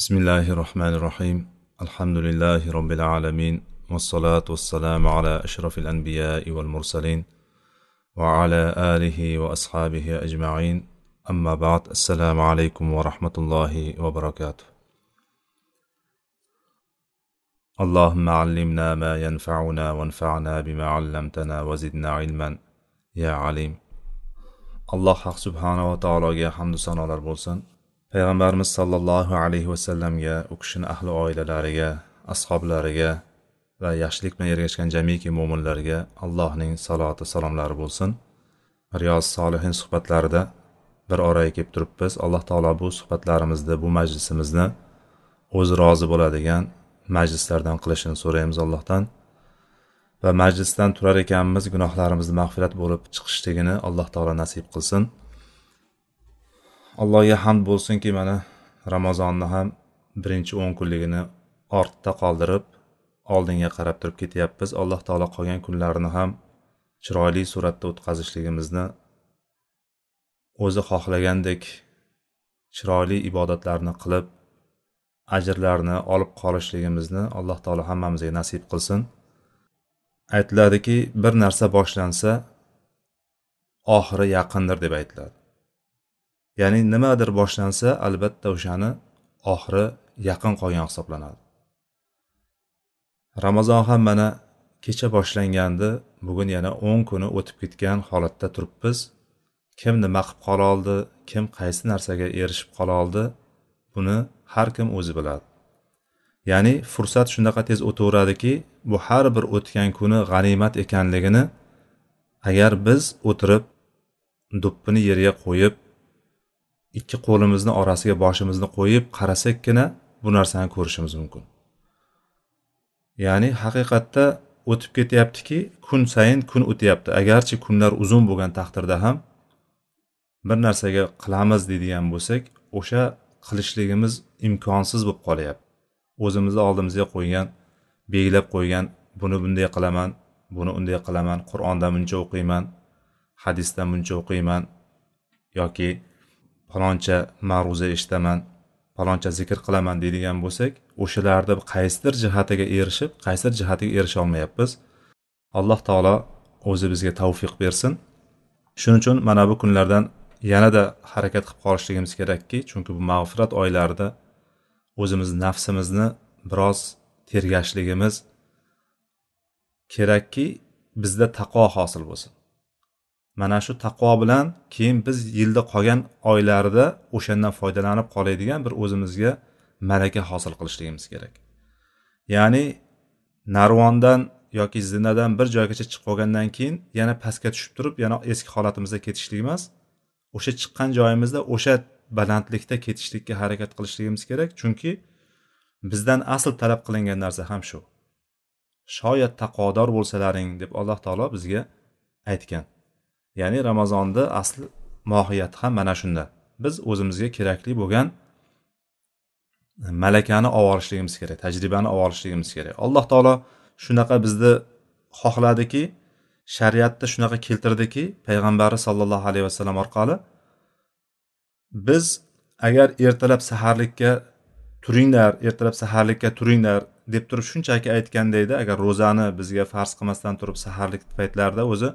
بسم الله الرحمن الرحيم الحمد لله رب العالمين والصلاة والسلام على أشرف الأنبياء والمرسلين وعلى آله وأصحابه أجمعين أما بعد السلام عليكم ورحمة الله وبركاته اللهم علمنا ما ينفعنا وانفعنا بما علمتنا وزدنا علما يا عليم alloh haq subhanava taologa hamdu sanolar bo'lsin. Payg'ambarimiz sollallohu alayhi vasallamga u kishini ahli oilalariga ashoblariga va yaxshilik bilan ergashgan jamiki mo'minlarga allohning saloti salomlari bo'lsin. Riyoz solihin suhbatlarida bir oraga kelib turibmiz. Alloh taolo bu suhbatlarimizni bu majlisimizni o'zi rozi bo'ladigan majlislardan qilishini so'raymiz allohdan. Va majlisdan turar ekanmiz gunohlarimizni mag'firat bo'lib chiqishligini alloh taolo nasib qilsin. Allohga hamd bo'lsinki mana ramazonni ham birinchi o'n kunligini ortda qoldirib oldinga qarab turib ketyapmiz. Alloh taolo qolgan kunlarni ham chiroyli suratda o'tkazishligimizni o'zi xohlagandek chiroyli ibodatlarni qilib ajrlarni olib qolishligimizni alloh taolo hammamizga nasib qilsin. Aytiladiki bir narsa boshlansa oxiri yaqindir deb aytiladi. Ya'ni nimadir boshlansa albatta o'shani oxiri yaqin qolgan hisoblanadi. Ramazon ham mana kecha boshlangandi. Bugun yana o'n kuni o'tib ketgan holatda turibmiz. Kim nima qilib qola oldi? Kim qaysi narsaga erishib qola oldi? Buni har kim o'zi biladi. Ya'ni fursat shunaqa tez o'taveradiki bu har bir o'tgan kuni g'animat ekanligini agar biz o'tirib do'ppini yerga qo'yib ikki qo'limizni orasiga boshimizni qo'yib qarasakkina bu narsani ko'rishimiz mumkin. Ya'ni haqiqatda o'tib ketyaptiki kun sayin kun o'tyapti. Agarchi kunlar uzun bo'lgan taqdirda ham bir narsaga qilamiz deydigan bo'lsak o'sha qilishligimiz imkonsiz bo'lib qolyapti. O'zimizni oldimizga qo'ygan belgilab qo'ygan buni bunday qilaman buni unday qilaman qur'onda buncha o'qiyman hadisdan buncha o'qiyman yoki faloncha ma'ruza eshitaman faloncha zikr qilaman deydigan bo'lsak o'shalarni qaysidir jihatiga erishib qaysidir jihatiga erisha olmayapmiz. Alloh taolo o'zi bizga tavfiq bersin. Shuning uchun mana bu kunlardan yanada harakat qilib qolishligimiz kerakki chunki bu mag'firat oylarida o'zimizni nafsimizni biroz tergashligimiz kerakki bizda taqvo hosil bo'lsin. Mana shu taqvo bilan keyin biz yilda qolgan oylarida o'shandan foydalanib qoladigan bir o'zimizga malaka hosil qilishligimiz kerak. Ya'ni narvondan yoki zinadan bir joygacha chiqib qolgandan keyin yana pastga tushib turib yana eski holatimizga ketishlik emas. O'sha chiqqan joyimizda o'sha balandlikda ketishlikka harakat qilishligimiz kerak. Chunki bizdan asl talab qilingan narsa ham shu. Shoyat taqvodor bo'lsalaring deb alloh taolo bizga aytgan. Ya'ni ramazonni asli mohiyati ham mana shunda. Biz o'zimizga kerakli bo'lgan malakani olib olishligimiz kerak tajribani olib olishligimiz kerak. Alloh taolo shunaqa bizni xohladiki shariatda shunaqa keltirdiki payg'ambari sollallohu alayhi vasallam orqali biz agar ertalab saharlikka turinglar ertalab saharlikka turinglar deb turib shunchaki aytganda edi agar ro'zani bizga farz qilmasdan turib saharlik paytlarida o'zi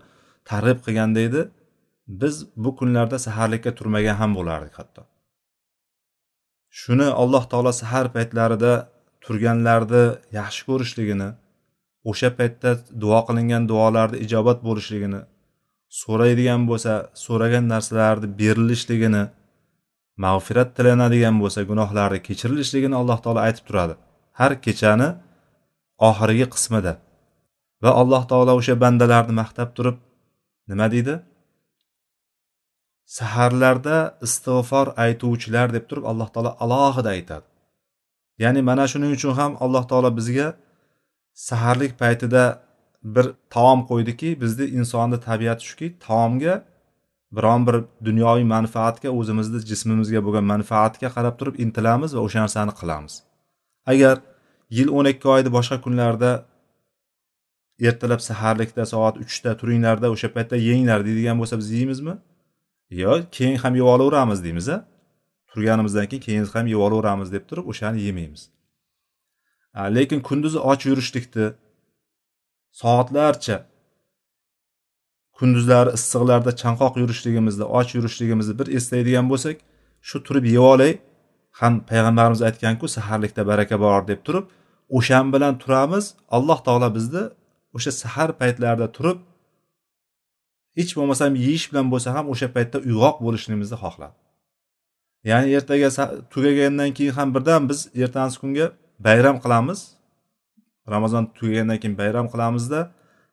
targ'ib qilganda edi biz bu kunlarda saharlikka turmagan ham bo'lardik hatto. Shuni alloh taolo sahar paytlarida turganlarni yaxshi ko'rishligini o'sha paytda duo qilingan duolarni ijobat bo'lishligini so'raydigan bo'lsa so'ragan narsalarni berilishligini mag'firat tilanadigan bo'lsa gunohlarni kechirilishligini alloh taolo aytib turadi. Har kechani oxirgi qismida. Va alloh taolo o'sha bandalarni maqtab turib nima deydi? Saharlarda istig'for aytuvchilar deb turib alloh taolo alohida aytadi. Ya'ni mana shuning uchun ham alloh taolo bizga saharlik paytida bir taom qo'ydiki bizni insonni tabiati shuki taomga biron bir dunyoviy manfaatga o'zimizni jismimizga bo'lgan manfaatga qarab turib intilamiz va o'sha narsani qilamiz. Agar yil o'n ikki oyni boshqa kunlarda ertalab saharlikda soat uchda turinglarda o'sha paytda yenglar deydigan bo'lsa biz yeymizmi yo keyin ham yeb olaveramiz deymiz a turganimizdan keyin keyin ham yeb olaveramiz deb turib o'shani yemaymiz. Lekin kunduzi och yurishlikni soatlarcha kunduzlari issiqlarda chanqoq yurishligimizni och yurishligimizni bir eslaydigan bo'lsak shu turib yeb olay. Ham payg'ambarimiz aytganku saharlikda baraka bor deb turib o'shan bilan turamiz alloh taolo bizni o'sha sahar paytlarida turib hech bo'lmasam yeyish bilan bo'lsa ham o'sha paytda uyg'oq bo'lishligimizni xohladi ya'ni ertaga tugagandan keyin ham birdan biz ertangi kunga bayram qilamiz. Ramazon tugagandan keyin bayram qilamizda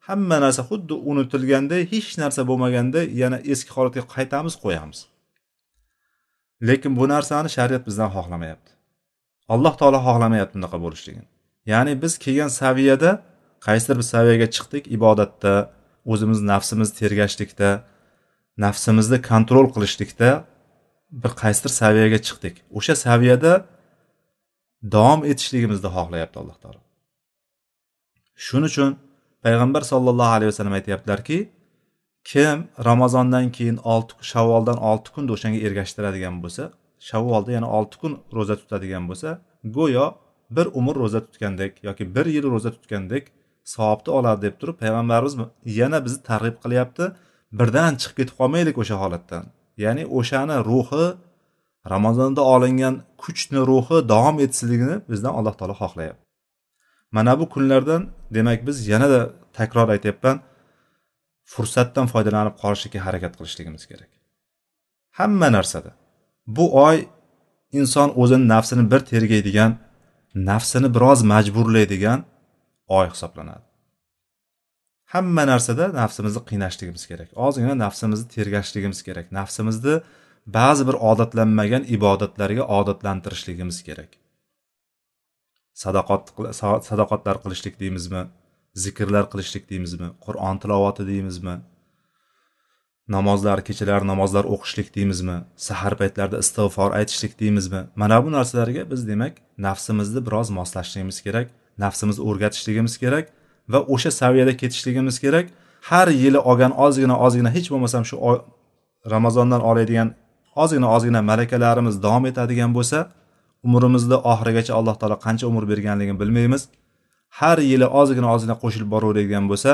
hamma narsa xuddi unutilganday hech narsa bo'lmaganday yana eski holatga qaytamiz qo'yamiz. Lekin bu narsani shariat bizdan xohlamayapti. Alloh taolo xohlamayapti bunaqa bo'lishligini ya'ni biz kelgan saviyada qaysidir bir saviyaga chiqdik ibodatda o'zimiz nafsimizni tergashlikda nafsimizni kontrol qilishlikda bir qaysidir saviyaga chiqdik. O'sha saviyada davom etishligimizni xohlayapti alloh taolo. Shuning uchun payg'ambar sollallohu alayhi vasallam aytyaptilarki kim ramazondan keyin olti shavvoldan olti kunda o'shanga ergashtiradigan bo'lsa shavvolda yana olti kun ro'za tutadigan bo'lsa go'yo bir umr ro'za tutgandek yoki bir yil ro'za tutgandek savobni oladi deb turib payg'ambarimiz yana bizni targ'ib qilyapti. Birdan chiqib ketib qolmaylik o'sha holatdan. Ya'ni o'shani ruhi ramazonda olingan kuchni ruhi davom etishligini bizdan alloh taolo xohlayapti. Mana bu kunlardan demak biz yanada takror aytyapman fursatdan foydalanib qolishlikka harakat qilishligimiz kerak. Hamma narsada. Bu oy inson o'zini nafsini bir tergaydigan nafsini biroz majburlaydigan oy hisoblanadi. Hamma narsada nafsimizni qiynashligimiz kerak. Ozgina nafsimizni tergashligimiz kerak. Nafsimizni ba'zi bir odatlanmagan ibodatlarga odatlantirishligimiz kerak. Sadaqot sadoqatlar qilishlik deymizmi? Zikrlar qilishlik deymizmi? Qur'on tilovati deymizmi? Namozlar kechalari namozlar o'qishlik deymizmi? Sahar paytlarida istig'for aytishlik deymizmi? Mana bu narsalarga biz demak nafsimizni biroz moslashligimiz kerak. Nafsimizni o'rgatishligimiz kerak va o'sha saviyada ketishligimiz kerak. Har yili olgan ozgina ozgina hech bo'lmasam shu ramazondan oladigan ozgina ozgina malakalarimiz davom etadigan bo'lsa umrimizni oxirigacha alloh taolo qancha umr berganligini bilmaymiz. Har yili ozgina ozgina qo'shilib boraveradigan bo'lsa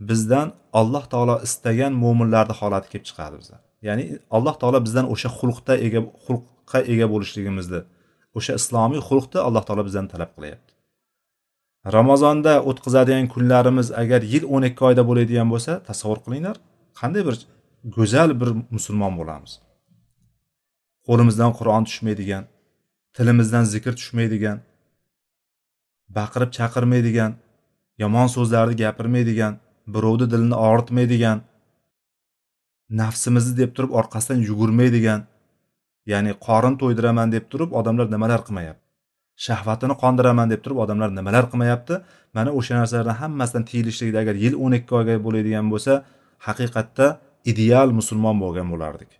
bizdan alloh taolo istagan mo'minlarni holati kelib chiqadi bizdan ya'ni alloh taolo bizdan o'sha xulqda ega xulqqa ega bo'lishligimizni o'sha islomiy xulqni alloh taolo bizdan talab qilyapti. Ramazonda o'tkazadigan kunlarimiz agar yil o'n ikki oyda bo'ladigan bo'lsa tasavvur qilinglar qanday bir go'zal bir musulmon bo'lamiz. Qo'limizdan qur'on tushmaydigan tilimizdan zikr tushmaydigan baqirib chaqirmaydigan yomon so'zlarni gapirmaydigan birovni dilini og'ritmaydigan nafsimizni deb turib orqasidan yugurmaydigan ya'ni qorin to'ydiraman deb turib odamlar nimalar qilmayapti? Shahvatini qondiraman deb turib odamlar nimalar qilmayapti? Mana o'sha narsalardan hammasidan tiyilishlikda agar yil o'n ikki oyga bo'ladigan bo'lsa haqiqatda ideal musulmon bo'lgan bo'lardik.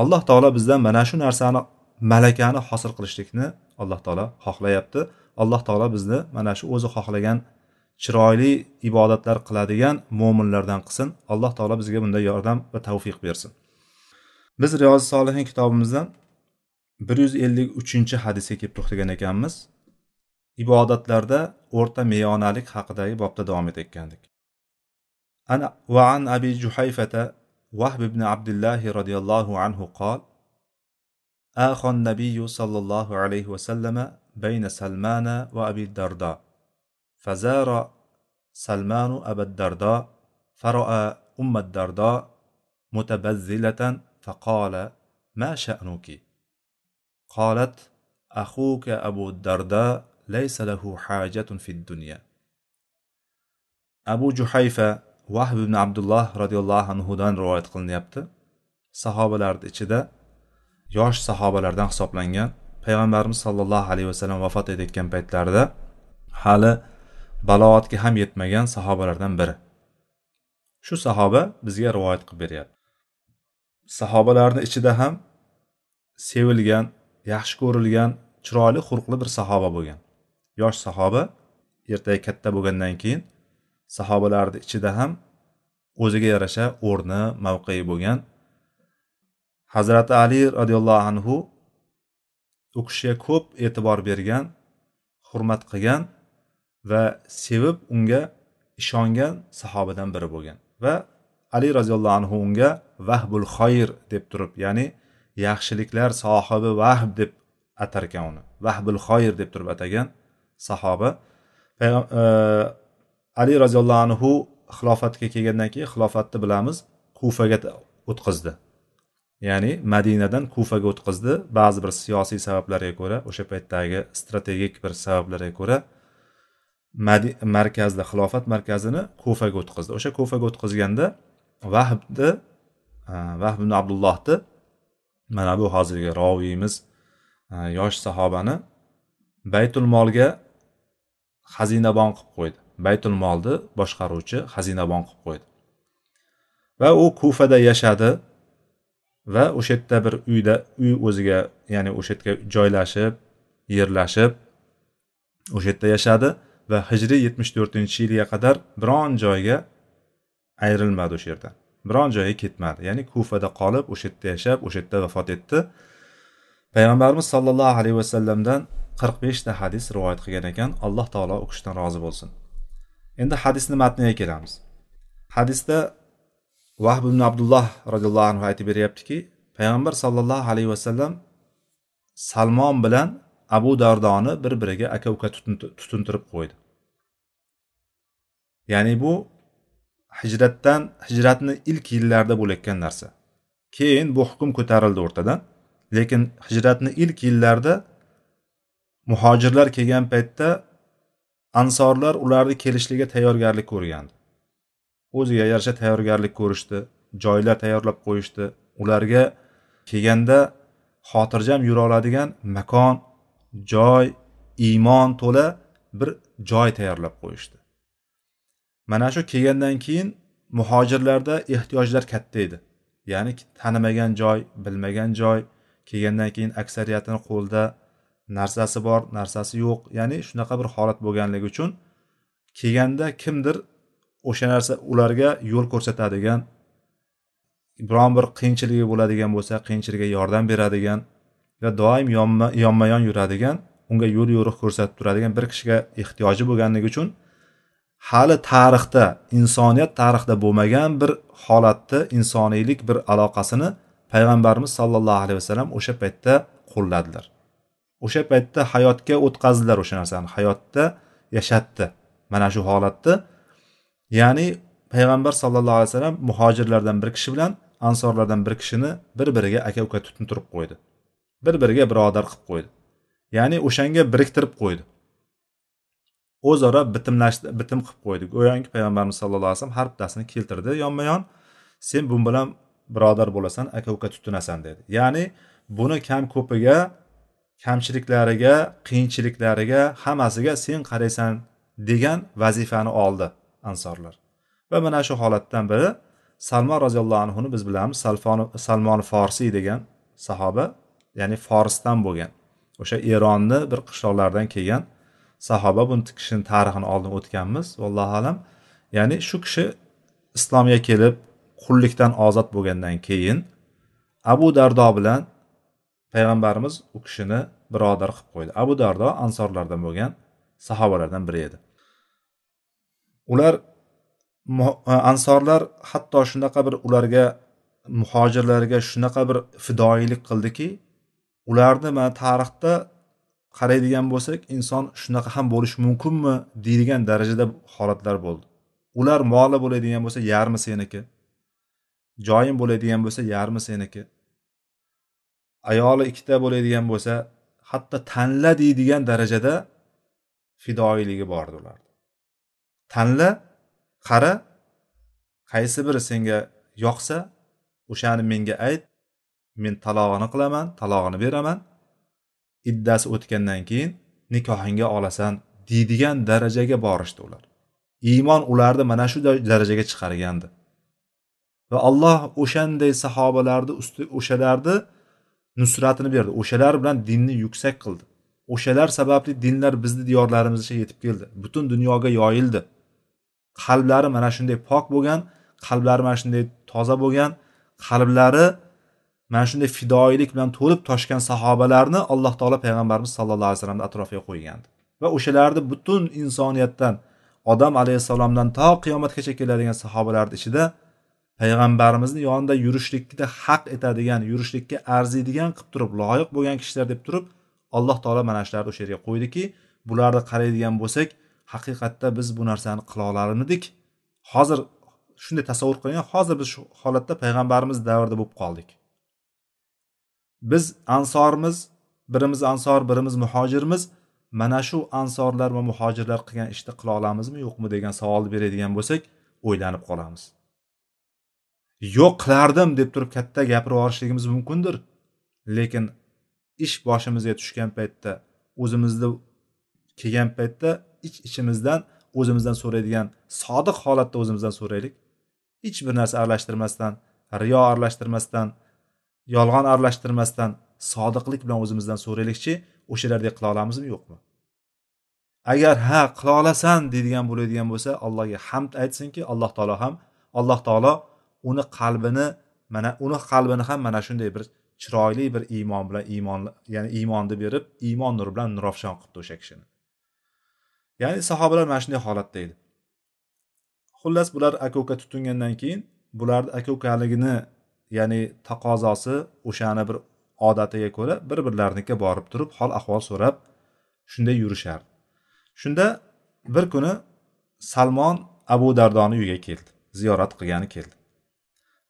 Alloh taolo bizdan mana shu narsani malakani hosil qilishlikni alloh taolo xohlayapti. Alloh taolo bizni mana shu o'zi xohlagan chiroyli ibodatlar qiladigan mo'minlardan qilsin. Alloh taolo bizga bunda yordam va tavfiq bersin. Biz riyozi solihin kitobimizdan bir yuz ellik uchinchi hadisga kelib to'xtagan ekanmiz ibodatlarda o'rta meyonalik haqidagi bobda davom etayotgandik وعن أبي جحيفة وهب بن عبد الله رضي الله عنه قال آخى النبي صلى الله عليه وسلم بين سلمان وأبي الدرداء فزار سلمان أبا الدرداء فرأى أم الدرداء متبذلة فقال ما شأنك قالت أخوك أبو الدرداء ليس له حاجة في الدنيا أبو جحيفة vahb ibn abdulloh roziyallohu anhudan rivoyat qilinyapti sahobalarni ichida yosh sahobalardan hisoblangan payg'ambarimiz sollallohu alayhi vasallam vafot etayotgan paytlarida hali baloatga ham yetmagan sahobalardan biri shu sahoba bizga rivoyat qilib beryapti sahobalarni ichida ham sevilgan yaxshi ko'rilgan chiroyli xulqli bir sahoba bo'lgan. Yosh sahoba ertaga katta bo'lgandan keyin sahobalarni ichida ham o'ziga yarasha o'rni mavqei bo'lgan hazrati ali roziyallohu anhu u kishiga ko'p e'tibor bergan hurmat qilgan va sevib unga ishongan sahobadan biri bo'lgan va ali roziyallohu anhu unga vahbul xoyr deb turib ya'ni yaxshiliklar sohibi vahb deb atar ekan uni. Vahbul xoyir deb turib atagan sahoba. E, ali roziyallohu anhu xilofatga kelgandan keyin xilofatni bilamiz kufaga o'tqizdi. Ya'ni madinadan kufaga o'tqizdi. Ba'zi bir siyosiy sabablarga ko'ra o'sha paytdagi strategik bir sabablarga ko'ra markazda xilofat markazini kufaga o'tqizdi. O'sha kufaga o'tqizganda vahbni e, vahb ibn abdullohni mana bu hozirgi roviyimiz e, yosh sahobani baytul molga xazinabon qilib qo'ydi. Baytul molni boshqaruvchi xazinabon qilib qo'ydi. Va u kufada yashadi va o'sha yerda bir uyda uy o'ziga ya'ni o'sha yerga joylashib yerlashib o'sha yerda yashadi va hijriy yetmish to'rtinchi yilga qadar biron joyga ayrilmadi o'sha yerdan. Biron joyga ketmadi. Ya'ni kufada qolib o'sha yerda yashab o'sha yerda vafot etdi. Payg'ambarimiz sollallohu alayhi vasallamdan qirq beshta hadis rivoyat qilgan ekan. Alloh taolo u kishidan rozi bo'lsin. Endi hadisni matniga kelamiz. Hadisda vahb ibn abdulloh roziyallohu anhu aytib beryaptiki payg'ambar sollallohu alayhi vasallam salmon bilan abu dardoni bir biriga aka uka tutuntirib qo'ydi. Ya'ni bu hijratdan hijratni ilk yillarida bo'layotgan narsa. Keyin bu hukm ko'tarildi o'rtadan. Lekin hijratni ilk yillarida muhojirlar kelgan paytda ansorlar ularni kelishligiga tayyorgarlik ko'rgandi. O'ziga yarasha tayyorgarlik ko'rishdi joylar tayyorlab qo'yishdi. Ularga kelganda xotirjam yura oladigan makon joy iymon to'la bir joy tayyorlab qo'yishdi. Mana shu kelgandan keyin muhojirlarda ehtiyojlar katta edi. Ya'ni tanimagan joy bilmagan joy kelgandan keyin aksariyatini qo'lida narsasi bor narsasi yo'q. Ya'ni shunaqa bir holat bo'lganligi uchun kelganda kimdir o'sha narsa ularga yo'l ko'rsatadigan biron bir qiyinchiligi bo'ladigan bo'lsa qiyinchilikka yordam beradigan va doim yonma yonma yon yuradigan unga yo'l yo'riq ko'rsatib turadigan bir kishiga ehtiyoji bo'lganligi uchun hali tarixda insoniyat tarixida bo'lmagan bir holatni insoniylik bir aloqasini payg'ambarimiz sollallohu alayhi vasallam o'sha paytda qo'lladilar. O'sha paytda hayotga o'tkazdilar o'sha narsani hayotda yashatdi mana shu holatni ya'ni payg'ambar sallallohu alayhi vasallam muhojirlardan bir kishi bilan ansorlardan bir kishini bir biriga aka uka tutuntirib qo'ydi. Bir biriga birodar qilib qo'ydi. Ya'ni o'shanga biriktirib qo'ydi. O'zaro bitimlashdi bitim qilib qo'ydi go'yoki payg'ambarimiz sallallohu alayhi vasallam har bittasini keltirdi. Yonma yon sen bu bilan birodar bo'lasan aka uka tutunasan dedi. Ya'ni buni kam ko'piga kamchiliklariga qiyinchiliklariga hammasiga sen qaraysan degan vazifani oldi ansorlar va mana shu holatdan biri salmon roziyallohu anhuni biz bilamiz salmon forsiy degan sahoba ya'ni forsdan bo'lgan o'sha eronni bir qishloqlaridan kelgan sahoba bu kishini tarixini oldin o'tganmiz vallohu alam. Ya'ni shu kishi islomga kelib qullikdan ozod bo'lgandan keyin abu dardo bilan payg'ambarimiz u kishini birodar qilib qo'ydi. Abu dardo ansorlardan bo'lgan sahobalardan biri edi. Ular e, ansorlar hatto shunaqa bir ularga muhojirlarga shunaqa bir fidoyilik qildiki ularni mana tarixda qaraydigan bo'lsak inson shunaqa ham bo'lishi mumkinmi deydigan darajada holatlar bo'ldi. Ular moli bo'ladigan bo'lsa yarmi seniki? Joying bo'ladigan bo'lsa yarmi seniki? Ayoli ikkita bo'ladigan bo'lsa hatto tanla deydigan darajada fidoyiligi bordi ularni tanla qara qaysi biri senga yoqsa o'shani menga ayt men talog'ini qilaman talog'ini beraman. Iddasi o'tgandan keyin nikohingga olasan deydigan darajaga borishdi ular. Iymon ularni mana shu darajaga chiqargandi. Va alloh o'shanday sahobalarni usti o'shalarni nusratini berdi. O'shalar bilan dinni yuksak qildi. O'shalar sababli dinlar bizni diyorlarimizga yetib keldi. Butun dunyoga yoyildi. Qalblari mana shunday pok bo'lgan qalblari mana shunday toza bo'lgan qalblari mana shunday fidoyilik bilan to'lib toshgan sahobalarni alloh taolo payg'ambarimiz sallallohu alayhi vasallamni atrofiga qo'ygandi. Va o'shalarni butun insoniyatdan odam alayhissalomdan to qiyomatgacha keladigan sahobalarni ichida payg'ambarimizni yonida yurishlikda haq etadigan yurishlikka arziydigan qilib turib loyiq bo'lgan kishilar deb turib alloh taolo mana shularni o'sha yerga qo'ydiki bularni qaraydigan bo'lsak haqiqatda biz bu narsani qila olarmidik. Hozir shunday tasavvur qiling hozir biz shu holatda payg'ambarimiz davrida bo'lib qoldik. Biz ansormiz birimiz ansor birimiz muhojirmiz. Mana shu ansorlar va muhojirlar qilgan ishni qila olamizmi yo'qmi degan savolni beradigan bo'lsak o'ylanib qolamiz. Yo'q qilardim deb turib katta gapirib yuborishligimiz mumkindir. Lekin ish boshimizga tushgan paytda o'zimizni kelgan paytda ich iç ichimizdan o'zimizdan so'raydigan sodiq holatda o'zimizdan so'raylik. Hech bir narsa aralashtirmasdan riyo aralashtirmasdan yolg'on aralashtirmasdan sodiqlik bilan o'zimizdan so'raylikchi o'shalardek qila olamizmi yo'qmi? Agar ha qila olasan deydigan bo'ladigan bo'lsa allohga hamd aytsinki alloh taolo ham alloh taolo uni qalbini mana uni qalbini ham mana shunday bir chiroyli bir iymon bilan iymon ya'ni iymonni berib iymon nuri bilan nurafshon qilibdi o'sha kishini. Ya'ni sahobalar mana shunday holatda edi. Xullas bular aka uka tutingandan keyin bularni aka ukaligini ya'ni taqozosi o'shani bir odatiga ko'ra bir birlarinikiga borib turib hol ahvol so'rab shunday yurishardi. Shunda bir kuni salmon abu dardoni uyiga keldi ziyorat qilgani keldi.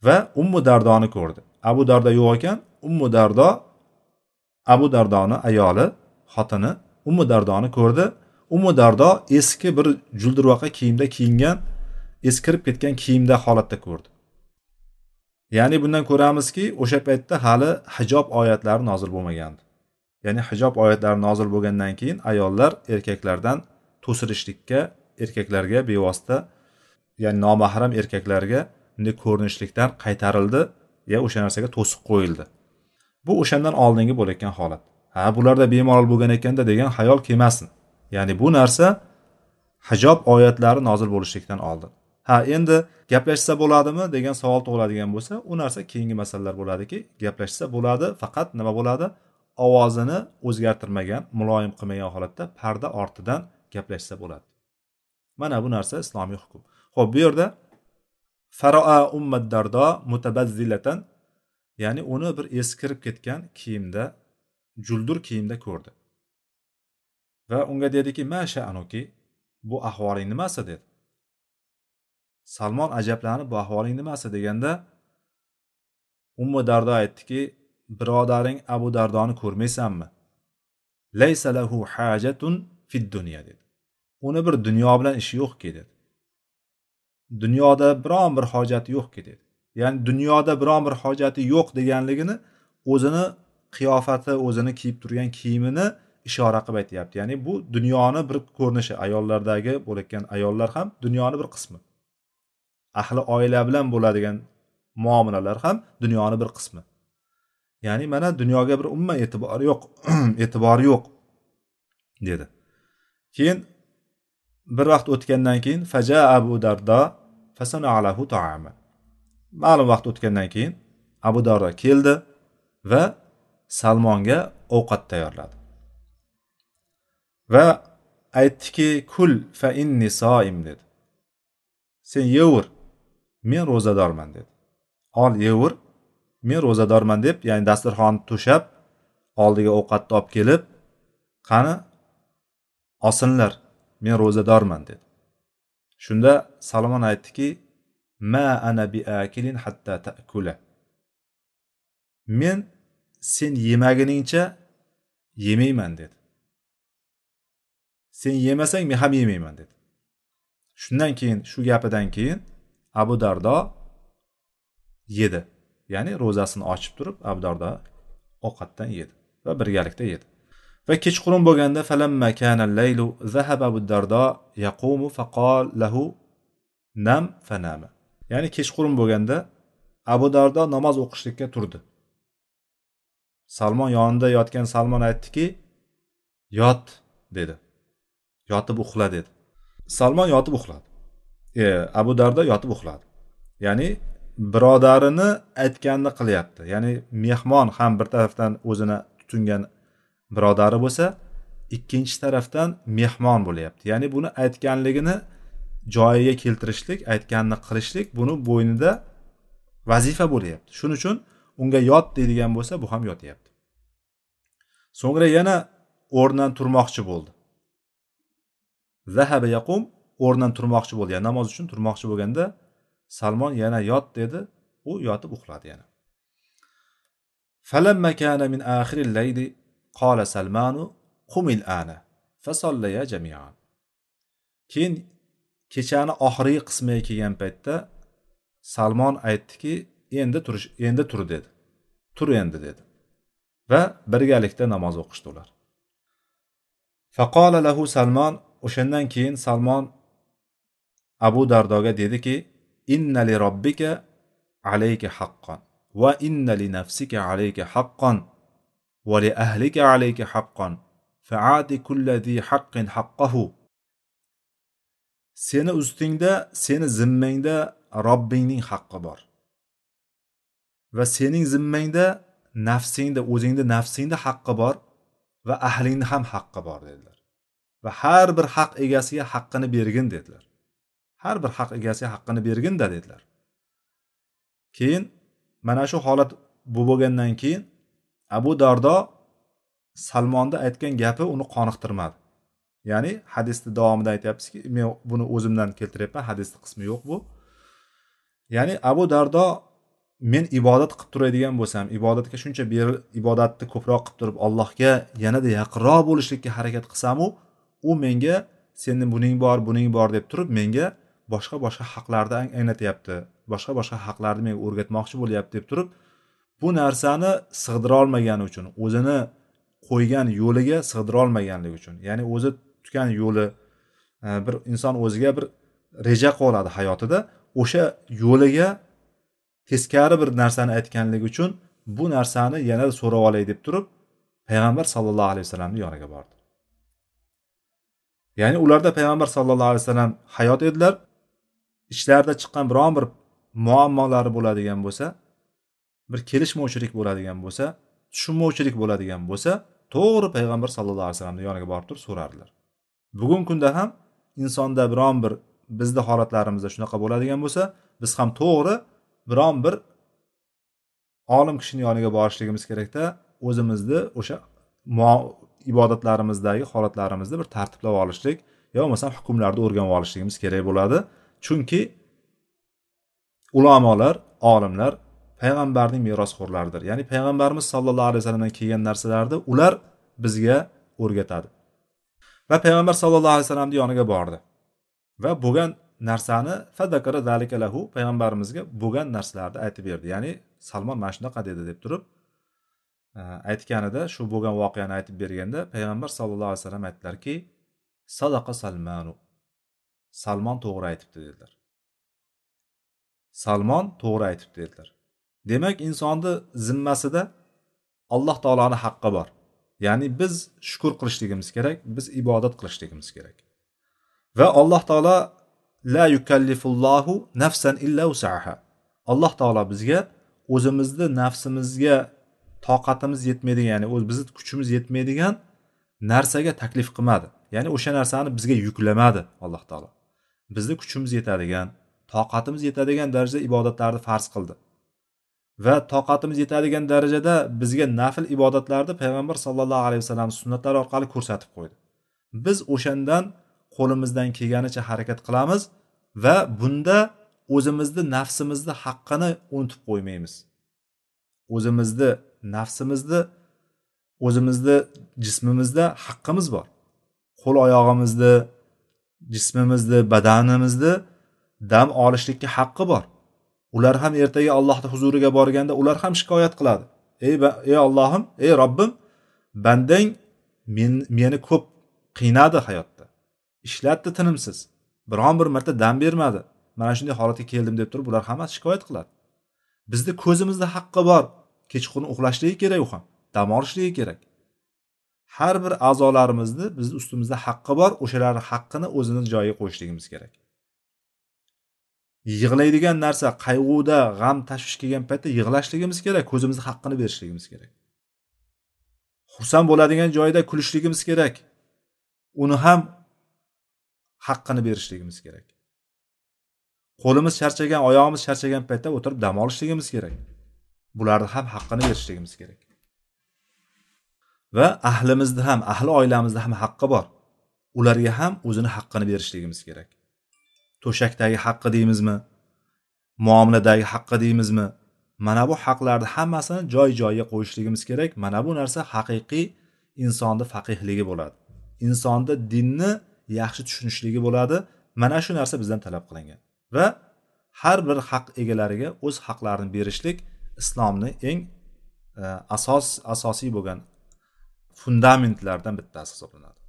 Va ummu dardoni ko'rdi. Abu dardo yo'q ekan ummu dardo abu dardoni ayoli xotini ummu dardoni ko'rdi. Ummu dardo eski bir juldurvoqa kiyimda kiyingan eskirib ketgan kiyimda holatda ko'rdi. Ya'ni bundan ko'ramizki o'sha paytda hali hijob oyatlari nozil bo'lmagandi. Ya'ni hijob oyatlari nozil bo'lgandan keyin ayollar erkaklardan to'sirishlikka erkaklarga bevosita ya'ni nomahram erkaklarga bunday ko'rinishlikdan qaytarildi ya o'sha narsaga to'siq qo'yildi. Bu o'shandan oldingi bo'layotgan holat. Ha bularda bemalol bo'lgan ekanda degan xayol kelmasin ya'ni bu narsa hijob oyatlari nozil bo'lishlikdan oldin ha endi gaplashsa bo'ladimi degan savol tug'iladigan bo'lsa u narsa keyingi masalalar bo'ladiki gaplashsa bo'ladi faqat nima bo'ladi? Ovozini o'zgartirmagan muloyim qilmagan holatda parda ortidan gaplashsa bo'ladi. Mana bu narsa islomiy hukm. Ho'p bu yerda faroa ummat dardo mutabazzilatan ya'ni uni bir eskirib ketgan kiyimda juldur kiyimda ko'rdi. Va unga dediki masha anuki bu ahvoling nimasi? dedi. Salmon ajablanib bu ahvoling nimasi? deganda ummu dardo aytdiki birodaring abu dardoni ko'rmaysanmi? Laysa lahu hajatun fid dunya dedi. Uni bir dunyo bilan ishi yo'qki dedi. Dunyoda biron bir hojati yo'qki dedi. Ya'ni dunyoda biron bir hojati yo'q deganligini o'zini qiyofati o'zini kiyib turgan kiyimini ishora qilib aytyapti. Ya'ni bu dunyoni bir ko'rinishi ayollardagi bo'layotgan ayollar ham dunyoni bir qismi. Ahli oila bilan bo'ladigan muomalalar ham dunyoni bir qismi. Ya'ni mana dunyoga bir umuman e'tibori yo'q e'tibori yo'q dedi. Keyin bir vaqt o'tgandan keyin faja abu dardo fasanalahu taama ma'lum vaqt o'tgandan keyin abu dardo keldi va salmonga ovqat tayyorladi. Va aytdiki kul fa inni soim dedi. Sen yevur men ro'zadorman dedi. Ol yevur. Men ro'zadorman deb ya'ni dasturxonni to'shab oldiga ovqatni olib kelib qani olsinlar men ro'zadorman dedi. Shunda salomon aytdiki ma ana bi akilin hatta ta'kula. Men sen yemaguningcha yemayman dedi. Sen yemasang men ham yemayman dedi. Shundan keyin shu gapidan keyin abu dardo yedi. Ya'ni ro'zasini ochib turib abu dardo ovqatdan yedi va birgalikda yedi. Va kechqurun bo'lganda falamma kana laylu zahaba abu dardo yaqumu faqol lahu nam fanama ya'ni kechqurun bo'lganda abu dardo namoz o'qishlikka turdi. Salmon yonida yotgan salmon aytdiki yot dedi. Yotib uxla dedi. Salmon yotib uxladi. E, abu dardo yotib uxladi. Ya'ni birodarini aytganini qilyapti. Ya'ni mehmon ham bir tarafdan o'zini tutingan birodari bo'lsa ikkinchi tarafdan mehmon bo'lyapti. Ya'ni buni aytganligini joyiga keltirishlik aytganini qilishlik buni bo'ynida vazifa bo'lyapti. Shuning uchun unga yot deydigan bo'lsa bu ham yotyapti. So'ngra yana o'rnidan turmoqchi bo'ldi. Zahaba yaqum o'rnidan turmoqchi bo'ldi ya'ni namoz uchun turmoqchi bo'lganda salmon yana yot dedi u yotib uxladi yana فلما كان من آخر الليل قال سلمان قم الآن فصليا جميعا keyin kechani oxirgi qismiga kelgan paytda salmon aytdiki endi turish endi tur dedi tur endi dedi va birgalikda namoz o'qishdi ular faqola lahu salmon o'shandan keyin salmon abu dardoga dediki innali robbika alayka haqqon va innali nafsika alayka haqqon va li ahlika alayka haqqon faati kullazi haqqin haqqahu. Seni ustingda seni zimmangda robbingning haqqi bor. Va sening zimmangda nafsingda o'zingda nafsingda haqqi bor va ahlingni ham haqqi bor dedilar. Va har bir haq egasiga haqqini bergin dedilar. Har bir haq egasiga haqqini berginda dedilar. Keyin mana shu holat bu bo'lgandan keyin abu dardo salmonni aytgan gapi uni qoniqtirmadi. Ya'ni hadisni davomida aytyapmizki men buni o'zimdan keltiryapman hadisni qismi yo'q bu. Ya'ni abu dardo men ibodat qilib turadigan bo'lsam ibodatga shuncha ibodatni ko'proq qilib turib allohga yanada yaqinroq bo'lishlikka harakat qilsamu u menga seni buning bor buning bor deb turib menga boshqa boshqa haqlarni anglatyapti boshqa boshqa haqlarni menga o'rgatmoqchi bo'lyapti deb turib bu narsani sig'dira olmagani uchun o'zini qo'ygan yo'liga sig'dira olmaganligi uchun ya'ni o'zi tutgan yo'li e, bir inson o'ziga bir reja qilib oladi hayotida o'sha yo'liga teskari bir narsani aytganligi uchun bu narsani yanada so'rab olay deb turib payg'ambar sallallohu alayhi vasallamni yoniga bordi. Ya'ni ularda payg'ambar sallallohu alayhi vasallam hayot edilar ishlarida chiqqan biron bir muammolari bo'ladigan bo'lsa bir kelishmovchilik bo'ladigan bo'lsa tushunmovchilik bo'ladigan bo'lsa to'g'ri payg'ambar sallallohu alayhi vasallamni yoniga borib turib so'rardilar. Bugungi kunda ham insonda biron bir bizni holatlarimizda shunaqa bo'ladigan bo'lsa biz ham to'g'ri biron bir olim kishini yoniga borishligimiz kerakda o'zimizni o'sha ibodatlarimizdagi holatlarimizni bir tartiblab olishlik yo bo'lmasam hukmlarni o'rganib olishligimiz kerak bo'ladi. Chunki ulamolar olimlar payg'ambarning merosxo'rlaridir. Ya'ni payg'ambarimiz sallallohu alayhi vasallamdan kelgan narsalarni ular bizga o'rgatadi. Va payg'ambar sallallohu alayhi vasallamni yoniga bordi. Va bo'lgan narsani fadakara dalikalahu payg'ambarimizga bo'lgan narsalarni aytib berdi. Ya'ni salmon mana shunaqa dedi deb turib e, aytganida shu bo'lgan voqeani aytib berganda payg'ambar sallallohu alayhi vasallam aytdilarki sadaqa salmanu. Salmon to'g'ri aytibdi dedilar. Salmon to'g'ri aytibdi dedilar. Demak insonni zimmasida alloh taoloni haqqi bor. Ya'ni biz shukur qilishligimiz kerak biz ibodat qilishligimiz kerak. Va alloh taolo la yukallifullohu nafsan illa usaha alloh taolo bizga o'zimizni nafsimizga toqatimiz yetmaydigan ya'ni bizni kuchimiz yetmaydigan narsaga taklif qilmadi. Ya'ni o'sha narsani bizga yuklamadi alloh taolo. Bizni kuchimiz yetadigan toqatimiz yetadigan darajada ibodatlarni farz qildi. Va toqatimiz yetadigan darajada bizga nafl ibodatlarni payg'ambar sallallohu alayhi vasallam sunnatlari orqali ko'rsatib qo'ydi. Biz o'shandan qo'limizdan kelganicha harakat qilamiz va bunda o'zimizni nafsimizni haqqini unutib qo'ymaymiz. O'zimizni nafsimizni o'zimizni jismimizda haqqimiz bor. Qo'l oyog'imizni jismimizni badanimizni dam olishlikka haqqi bor. Ular ham ertaga allohni huzuriga borganda ular ham shikoyat qiladi. Ey ey ollohim ey robbim bandang men meni ko'p qiynadi hayotda. Ishlatdi tinimsiz. Biron bir marta dam bermadi. Mana shunday holatga keldim deb turib ular hammasi shikoyat qiladi. Bizni ko'zimizda haqqi bor. Kechqurun uxlashligi kerak u ham. Dam olishligi kerak. Har bir a'zolarimizni bizni ustimizda haqqi bor o'shalarni haqqini o'zini joyiga qo'yishligimiz kerak. Yig'laydigan narsa qayg'uda g'am tashvish kelgan paytda yig'lashligimiz kerak ko'zimizni haqqini berishligimiz kerak. Xursand bo'ladigan joyda kulishligimiz kerak. Uni ham haqqini berishligimiz kerak. Qo'limiz charchagan oyog'imiz charchagan paytda o'tirib dam olishligimiz kerak. Bularni ham haqqini berishligimiz kerak. Va ahlimizni ham ahli oilamizni ham haqqi bor. Ularga ham o'zini haqqini berishligimiz kerak. To'shakdagi haqqi deymizmi? Muomaladagi haqqi deymizmi? Mana bu haqlarni hammasini joy joyiga qo'yishligimiz kerak. Mana bu narsa haqiqiy insonni faqihligi bo'ladi. Insonni dinni yaxshi tushunishligi bo'ladi. Mana shu narsa bizdan talab qilingan va har bir haq egalariga o'z haqlarini berishlik islomni eng e, asos asosiy bo'lgan fundamentlardan bittasi hisoblanadi.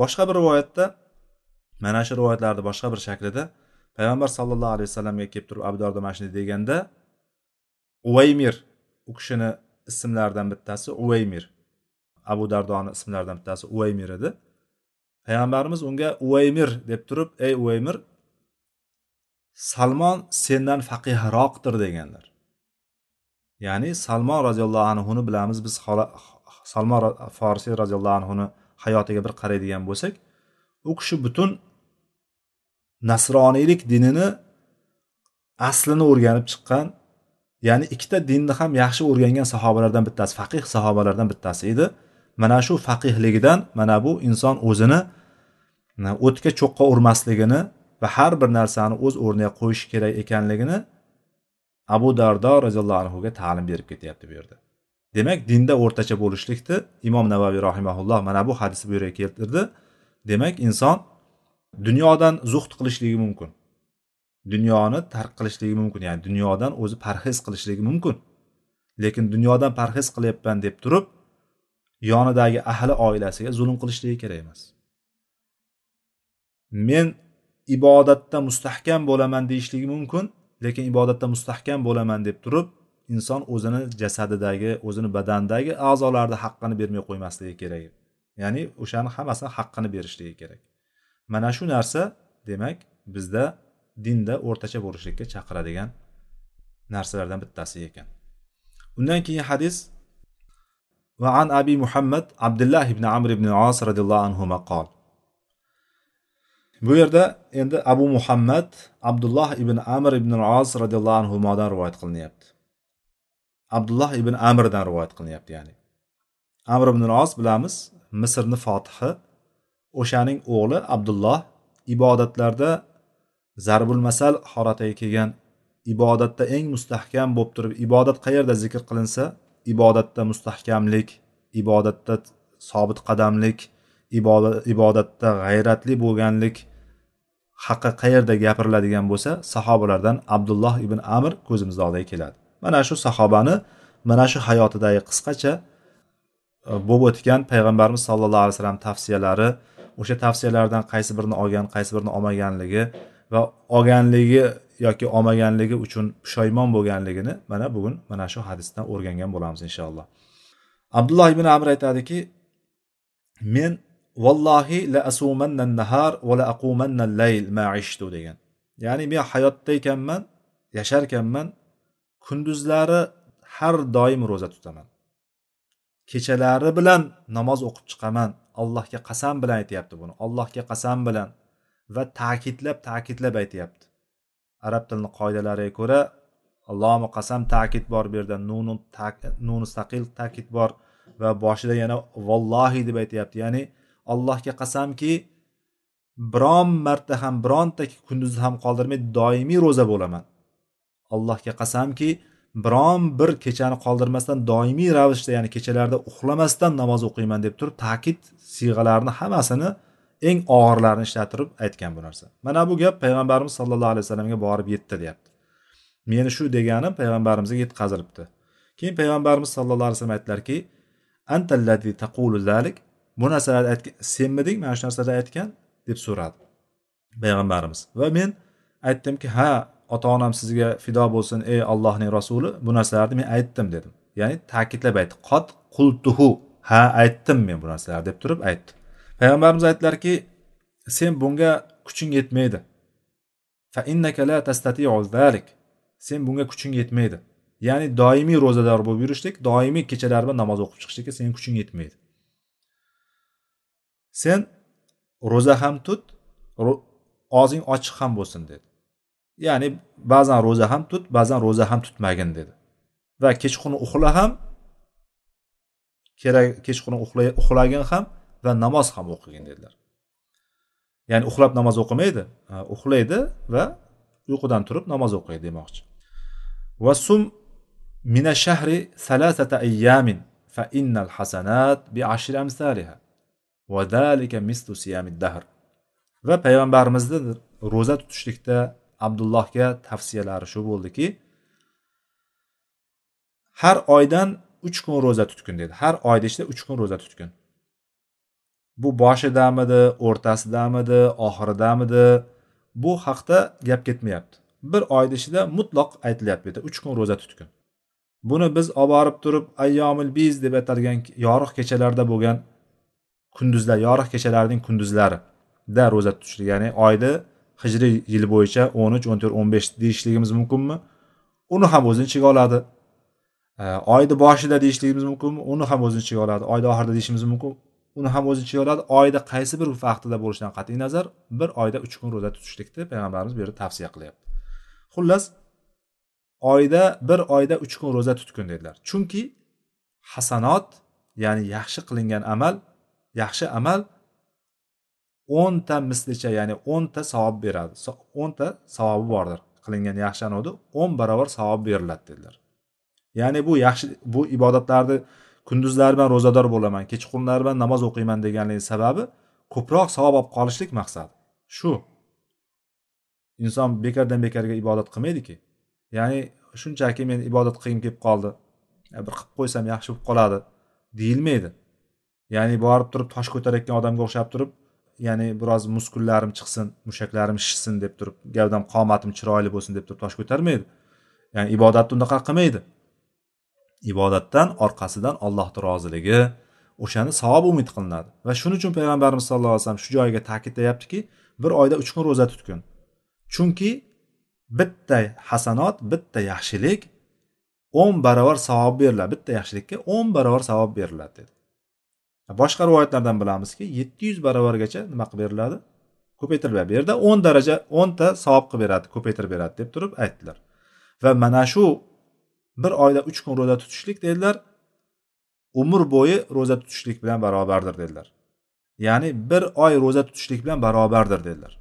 Boshqa bir rivoyatda mana shu rivoyatlarni boshqa bir shaklida payg'ambar sallallohu alayhi vasallamga kelib turib abu dardo mana shunday deganda uvaymir u kishini ismlaridan bittasi uvaymir abu dardoni ismlaridan bittasi uvaymir edi. Payg'ambarimiz unga uvaymir deb turib ey uvaymir salmon sendan faqihroqdir deganlar. Ya'ni salmon roziyallohu anhuni bilamiz biz salmon forisiy roziyallohu anhuni hayotiga bir qaraydigan bo'lsak u kishi butun nasroniylik dinini aslini o'rganib chiqqan ya'ni ikkita dinni ham yaxshi o'rgangan sahobalardan bittasi faqih sahobalardan bittasi edi. Mana shu faqihligidan mana bu inson o'zini o'tga cho'qqa urmasligini va har bir narsani o'z o'rniga qo'yish kerak ekanligini abu dardo roziyallohu anhuga ta'lim berib ketyapti bu yerda demak dinda o'rtacha bo'lishlikni imom navaviy rahimaulloh mana bu hadisni bu yerga keltirdi. Demak inson dunyodan zuhd qilishligi mumkin. Dunyoni tark qilishligi mumkin ya'ni dunyodan o'zi parhez qilishligi mumkin. Lekin dunyodan parhez qilyapman deb turib yonidagi ahli oilasiga zulm qilishligi kerak emas. Men ibodatda mustahkam bo'laman deyishligi mumkin lekin ibodatda mustahkam bo'laman deb turib inson o'zini jasadidagi o'zini badanidagi a'zolarni haqqini bermay qo'ymasligi kerak. Ya'ni o'shani hammasini haqqini berishligi kerak. Mana shu narsa demak bizda dinda o'rtacha bo'lishlikka chaqiradigan narsalardan bittasi ekan. Undan keyin hadis va an abi muhammad abdullah ibn amr ibn os roziyallohu anhu qol. Bu yerda endi abu muhammad abdulloh ibn amr ibn os roziyallohu anhudan rivoyat qilinyapti. Abdulloh ibn amirdan rivoyat qilinyapti ya'ni. Amr ibn os bilamiz misrni fotihi. O'shaning o'g'li abdulloh ibodatlarda zarbul masal holatiga kelgan ibodatda eng mustahkam bo'lib turib ibodat qayerda zikr qilinsa ibodatda mustahkamlik ibodatda sobit qadamlik ibodatda g'ayratli bo'lganlik haqi qayerda gapiriladigan bo'lsa sahobalardan abdulloh ibn amir ko'zimizni oldiga keladi. Mana shu sahobani mana shu hayotidagi qisqacha e, bo'lib o'tgan payg'ambarimiz sallallohu alayhi vasallam tavsiyalari o'sha tavsiyalardan qaysi birini olgan qaysi birini olmaganligi va olganligi yoki olmaganligi uchun pushaymon bo'lganligini mana bugun mana shu hadisdan o'rgangan bo'lamiz inshaalloh. Abdulloh ibn amr aytadiki men vallohi la asumanna nahar va la aqumanna layl ma ishtu degan. Ya'ni men hayotda ekanman yashar ekanman kunduzlari har doim ro'za tutaman. Kechalari bilan namoz o'qib chiqaman. Allohga qasam bilan aytyapti buni. Allohga qasam bilan va ta'kidlab ta'kidlab aytyapti. Arab tilini qoidalariga ko'ra allomi qasam ta'kid bor bu yerda nunu nunu saqil ta'kid bor va boshida yana vallohi deb aytyapti. Ya'ni allohga qasamki biron marta ham bironta kunduzni ham qoldirmay doimiy ro'za bo'laman. Allohga qasamki biron bir kechani qoldirmasdan doimiy ravishda ya'ni kechalarda uxlamasdan namoz o'qiyman deb turib ta'kid siyg'alarini hammasini eng og'irlarini ishlatirib aytgan bu narsa. Mana bu gap payg'ambarimiz sallallohu alayhi vasallamga borib yetdi deyapti. Meni shu deganim payg'ambarimizga yetkazilibdi. Keyin payg'ambarimiz sallallohu alayhi vasallam aytdilarki antalladzi taqulu zalik? Bu narsalarni aytgan senmiding mana shu narsalarni aytgan? deb so'radi payg'ambarimiz. Va men aytdimki ha ota onam sizga fido bo'lsin ey allohning rasuli bu narsalarni men aytdim dedim. Ya'ni ta'kidlab aytdi. Qot qultuhu. Ha aytdim men bu narsalarni deb turib aytdi. Payg'ambarimiz aytdilarki sen bunga kuching yetmaydi. Fa innaka la tastati'u zalik. Sen bunga kuching yetmaydi. Ya'ni doimiy ro'zador bo'lib yurishlik doimiy kechalar bilan namoz o'qib chiqishlikka sening kuching yetmaydi. Sen ro'za ham tut og'zing ochiq ham bo'lsin dedi. Ya'ni ba'zan ro'za ham tut ba'zan ro'za ham tutmagin dedi. Va kechqurun uxla ham kerak kechqurun uxlagin ham va namoz ham o'qigin dedilar. Ya'ni uxlab namoz o'qimaydi uxlaydi va uyqudan turib namoz o'qiydi demoqchi. Va sum mina shahri salasata ayyamin fa innal hasanat bi ashri amsaliha va zalika mislu siyamid dahr. Va payg'ambarimizni ro'za tutishlikda abdullohga tavsiyalari shu bo'ldiki har oydan uch kun ro'za tutgin dedi. Har oyda ichida uch kun ro'za tutgin. Bu boshidamidi o'rtasidamidi oxiridamidi? Bu haqda gap ketmayapti. Bir oyni ichida mutloq aytilyapti bu yerda uch kun ro'za tutgin. Buni biz olib borib turib ayyomil biz deb atalgan yorug' kechalarda bo'lgan kunduzlar yorug' kechalarning kunduzlarida ro'za tutishlik ya'ni oyni hijriy yil bo'yicha o'n uch o'n to'rt o'n besh deyishligimiz mumkinmi? Uni ham o'zini ichiga oladi. Oyni boshida deyishligimiz mumkinmi? Uni ham o'zini ichiga oladi. Oyni oxirida deyishimiz mumkin. Uni ham o'z ichiga oladi. Oyda qaysi bir vaqtida bo'lishidan qat'iy nazar bir oyda uch kun ro'za tutishlikni payg'ambarimiz bu yerda tavsiya qilyapti. Xullas oyda bir oyda uch kun ro'za tutgin dedilar. Chunki hasanot ya'ni yaxshi qilingan amal yaxshi amal o'nta mislicha ya'ni o'nta savob beradi. O'nta savobi bordir. Qilingan yaxshi amalni o'n barobar savob beriladi dedilar. Ya'ni bu yaxshi bu ibodatlarni kunduzlari bilan ro'zador bo'laman kechqurunlari bilan namoz o'qiyman deganligi sababi ko'proq savob olib qolishlik maqsadi. Shu. Inson bekordan bekorga ibodat qilmaydiki. Ya'ni shunchaki men ibodat qilgim kelib qoldi bir qilib qo'ysam yaxshi bo'lib qoladi deyilmaydi. Ya'ni borib turib tosh ko'tarayotgan odamga o'xshab turib ya'ni biroz muskullarim chiqsin mushaklarim shishsin deb turib gavdam qomatim chiroyli bo'lsin deb turib tosh ko'tarmaydi. Ya'ni ibodatni unaqa qilmaydi. Ibodatdan orqasidan allohni roziligi o'shani savob umid qilinadi. Va shuning uchun payg'ambarimiz sallallohu alayhi vasallam shu joyiga ta'kidlayaptiki bir oyda uch kun ro'za tutgin. Chunki bitta hasanot bitta yaxshilik o'n barobar savob beriladi. Bitta yaxshilikka o'n barobar savob beriladi dedi. Boshqa rivoyatlardan bilamizki yetti yuz barobargacha nima qilib beriladi? Ko'paytiriladi bu yerda o'n daraja o'nta savob qilib beradi ko'paytirib beradi deb turib aytdilar. Va mana shu bir oyda uch kun ro'za tutishlik dedilar. Umr bo'yi ro'za tutishlik bilan barobardir dedilar. Ya'ni bir oy ro'za tutishlik bilan barobardir dedilar.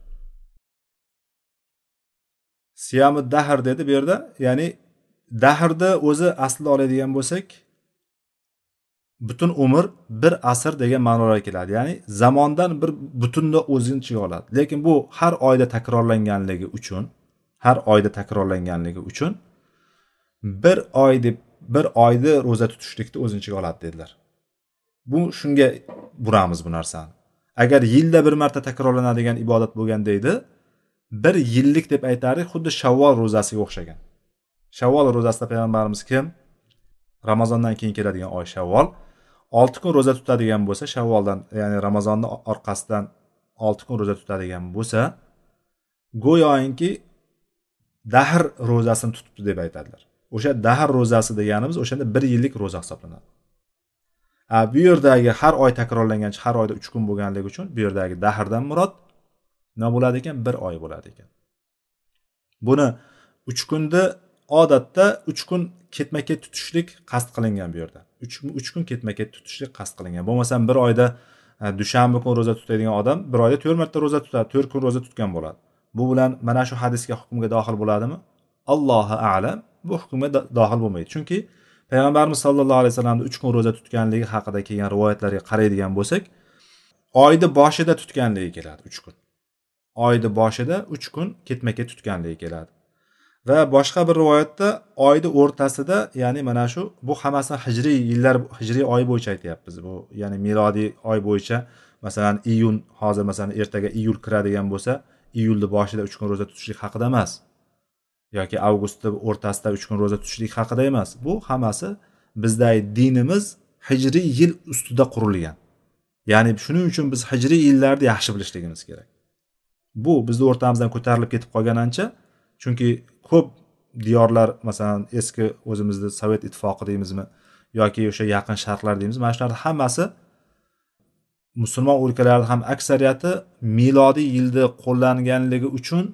Siyomi dahr dedi bu yerda. Ya'ni dahrni o'zi aslida oladigan bo'lsak butun umr bir asr degan ma'noga keladi. Ya'ni zamondan bir butunni o'zini ichiga oladi. Lekin bu har oyda takrorlanganligi uchun har oyda takrorlanganligi uchun bir oy deb bir oyni ro'za tutishlikni o'zini ichiga oladi dedilar. Bu shunga buramiz bu narsani. Agar yilda bir marta takrorlanadigan ibodat bo'lganda edi bir yillik deb aytardik xuddi shavvol ro'zasiga o'xshagan. Shavvol ro'zasida payg'ambarimiz kim? Ramazondan keyin keladigan oy shavvol olti kun ro'za tutadigan bo'lsa shavvoldan ya'ni ramazonni orqasidan olti kun ro'za tutadigan bo'lsa go'yoki dahr ro'zasini tutibdi deb aytadilar. O'sha dahr ro'zasi deganimiz o'shanda bir yillik ro'za hisoblanadi. A bu yerdagi har oy takrorlangancha har oyda uch kun bo'lganligi uchun bu yerdagi dahrdan murod nima bo'ladi ekan? Bir oy bo'ladi ekan. Buni uch kunni odatda uch kun ketma ket tutishlik qasd qilingan bu yerda. Uch kun ketma ket tutishlik qasd qilingan. Bo'lmasam bir oyda e, dushanba kun ro'za tutadigan odam bir oyda to'rt marta ro'za tutadi to'rt kun ro'za tutgan bo'ladi. Bu bilan mana shu hadisga hukmga dohil bo'ladimi? Allohu alam bu hukmga dohil bo'lmaydi. Chunki payg'ambarimiz sallallohu alayhi vasallamni uch kun ro'za tutganligi haqida kelgan rivoyatlarga qaraydigan bo'lsak oyni boshida tutganligi keladi uch kun. Oyni boshida uch kun ketma ket tutganligi keladi. Va boshqa bir rivoyatda oyni o'rtasida ya'ni mana shu bu hammasini hijriy yillar hijriy oy bo'yicha aytyapmiz. Bu ya'ni milodiy oy bo'yicha masalan iyun hozir masalan ertaga iyul kiradigan bo'lsa iyulni boshida uch kun ro'za tutishlik haqida emas. Yoki avgustni o'rtasida uch kun ro'za tutishlik haqida emas. Bu hammasi bizdagi dinimiz hijriy yil ustida qurilgan. Ya'ni shuning uchun biz hijriy yillarni yaxshi bilishligimiz kerak. Bu bizni o'rtamizdan ko'tarilib ketib qolgan ancha chunki ko'p diyorlar masalan eski o'zimizni sovet ittifoqi deymizmi yoki o'sha yaqin sharqlar deymiz mana shularni hammasi musulmon o'lkalarni ham aksariyati milodiy yilda qo'llanganligi uchun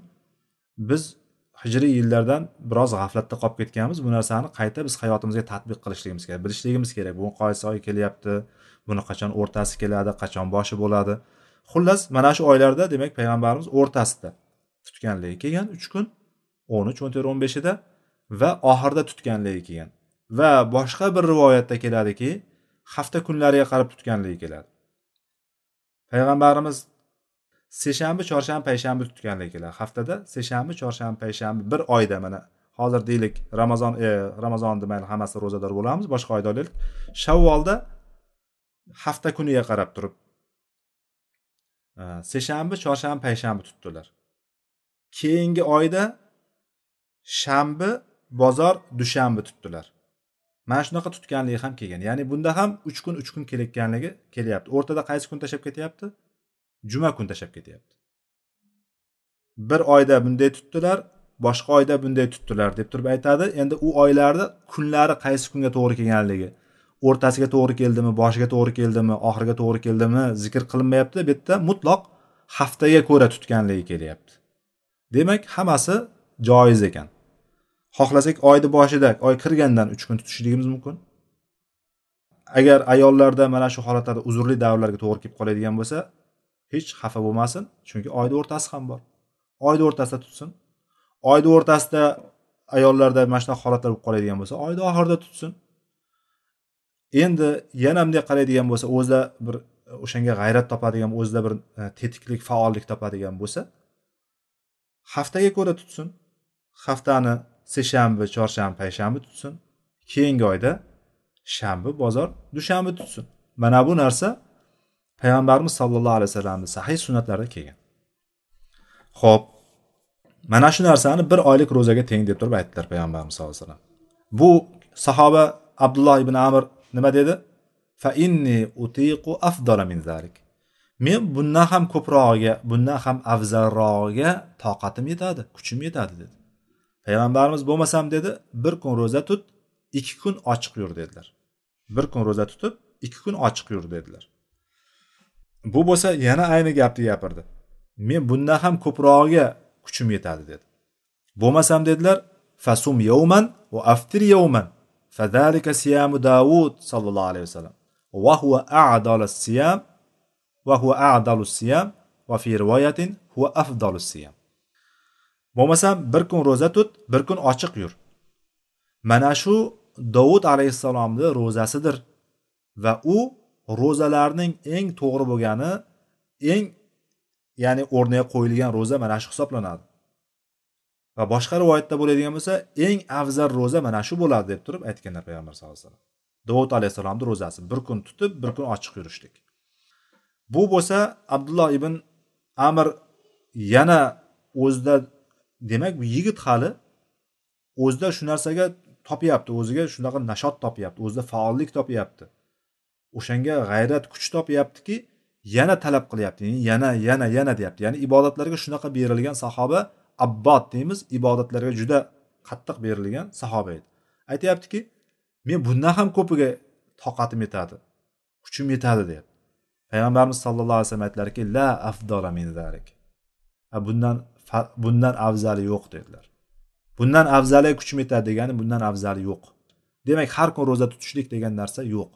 biz hijriy yillardan biroz g'aflatda qolib ketganmiz. Bu narsani qayta biz hayotimizga tatbiq qilishligimiz kerak bilishligimiz kerak. Bu qaysi oy kelyapti? Buni qachon o'rtasi keladi? Qachon boshi bo'ladi? Xullas mana shu oylarda demak payg'ambarimiz o'rtasida tutganligi kelgan uch kun o'n uch o'n to'rt o'n beshida va oxirida tutganligi kelgan. Va boshqa bir rivoyatda keladiki hafta kunlariga qarab tutganligi keladi. Payg'ambarimiz seshanba chorshanba payshanba tutganligi keladi. Haftada seshanba chorshanba payshanba bir oyda mana hozir deylik ramazon e, ramazon demayli hammasi ro'zador bo'lamiz boshqa oyda olaylik shavvolda hafta kuniga qarab turib e, seshanba chorshanba payshanba tutdilar. Keyingi oyda shanba bozor dushanba tutdilar. Mana shunaqa tutganligi ham kelgan. Ya'ni bunda ham uch kun uch kun kelayotganligi kelyapti. O'rtada qaysi kun tashlab ketyapti? Juma kun tashlab ketyapti. Bir oyda bunday tutdilar boshqa oyda bunday tutdilar deb turib aytadi. Endi u oylarni kunlari qaysi kunga to'g'ri kelganligi o'rtasiga to'g'ri keldimi boshiga to'g'ri keldimi oxiriga to'g'ri keldimi zikr qilinmayapti. Bu yerda mutloq haftaga ko'ra tutganligi kelyapti. Demak hammasi joiz ekan. Xohlasak oyni boshida oy kirgandan uch kun tutishligimiz mumkin. Agar ayollarda mana shu holatlarda uzrli davrlarga to'g'ri kelib qoladigan bo'lsa hech xafa bo'lmasin chunki oyni o'rtasi ham bor. Oyni o'rtasida tutsin. Oyni o'rtasida ayollarda mana shunaqa holatlar bo'lib qoladigan bo'lsa oyni oxirida tutsin. Endi yana bunday qaraydigan bo'lsa o'zida bir o'shanga g'ayrat topadigan o'zida bir e, tetiklik faollik topadigan bo'lsa haftaga ko'ra tutsin. Haftani seshanba chorshanba payshanba tutsin. Keyingi oyda shanba bozor dushanba tutsin. Mana bu narsa payg'ambarimiz sollallohu alayhi vasallamni sahih sunnatlarida kelgan. Ho'p mana shu narsani bir oylik ro'zaga teng deb turib aytdilar payg'ambarimiz sallallohu alayhi vasallam. Bu sahoba abdulloh ibn amir nima dedi? Fa inni utiqu afdala min zalik. Men bundan ham ko'prog'iga bundan ham afzalrog'iga toqatim yetadi kuchim yetadi dedi. Payg'ambarimiz bo'lmasam dedi bir kun ro'za tut ikki kun ochiq yur dedilar. Bir kun ro'za tutib ikki kun ochiq yur dedilar. Bu bo'lsa yana ayni gapni gapirdi. Men bundan ham ko'prog'iga kuchim yetadi dedi. Bo'lmasam dedilar fasum yovman va aftir yovman fadalika siyamu davud sallallohu alayhi vasallam. Va huwa a'dalu siyam va huwa a'dalu siyam va fi rivoyatin huwa afdalu siyam. Bo'lmasam bir kun ro'za tut bir kun ochiq yur. Mana shu dovud alayhissalomni ro'zasidir va u ro'zalarning eng to'g'ri bo'lgani eng ya'ni o'rniga qo'yilgan ro'za mana shu hisoblanadi. Va boshqa rivoyatda bo'ladigan bo'lsa eng afzal ro'za mana shu bo'ladi deb turib aytganlar payg'ambar sallallohu alayhi vasallam. Dovud alayhissalomni ro'zasi bir kun tutib bir kun ochiq yurishlik. Bu bo'lsa abdulloh ibn amir yana o'zida demak bu yigit hali o'zida shu narsaga topyapti o'ziga shunaqa nashot topyapti o'zida faollik topyapti. O'shanga g'ayrat kuch topyaptiki yana talab qilyapti yana yana yana deyapti. Ya'ni ibodatlarga shunaqa berilgan sahoba abbod deymiz ibodatlarga juda qattiq berilgan sahoba edi. Aytyaptiki men bundan ham ko'piga toqatim yetadi kuchim yetadi deyapti. Payg'ambarimiz sallallohu alayhi vasallam aytdilarki la afdola min zalik. Bundan bundan afzali yo'q dedilar. Bundan afzali kuchim yetadi degani bundan afzali yo'q. Demak har kun ro'za tutishlik degan narsa yo'q.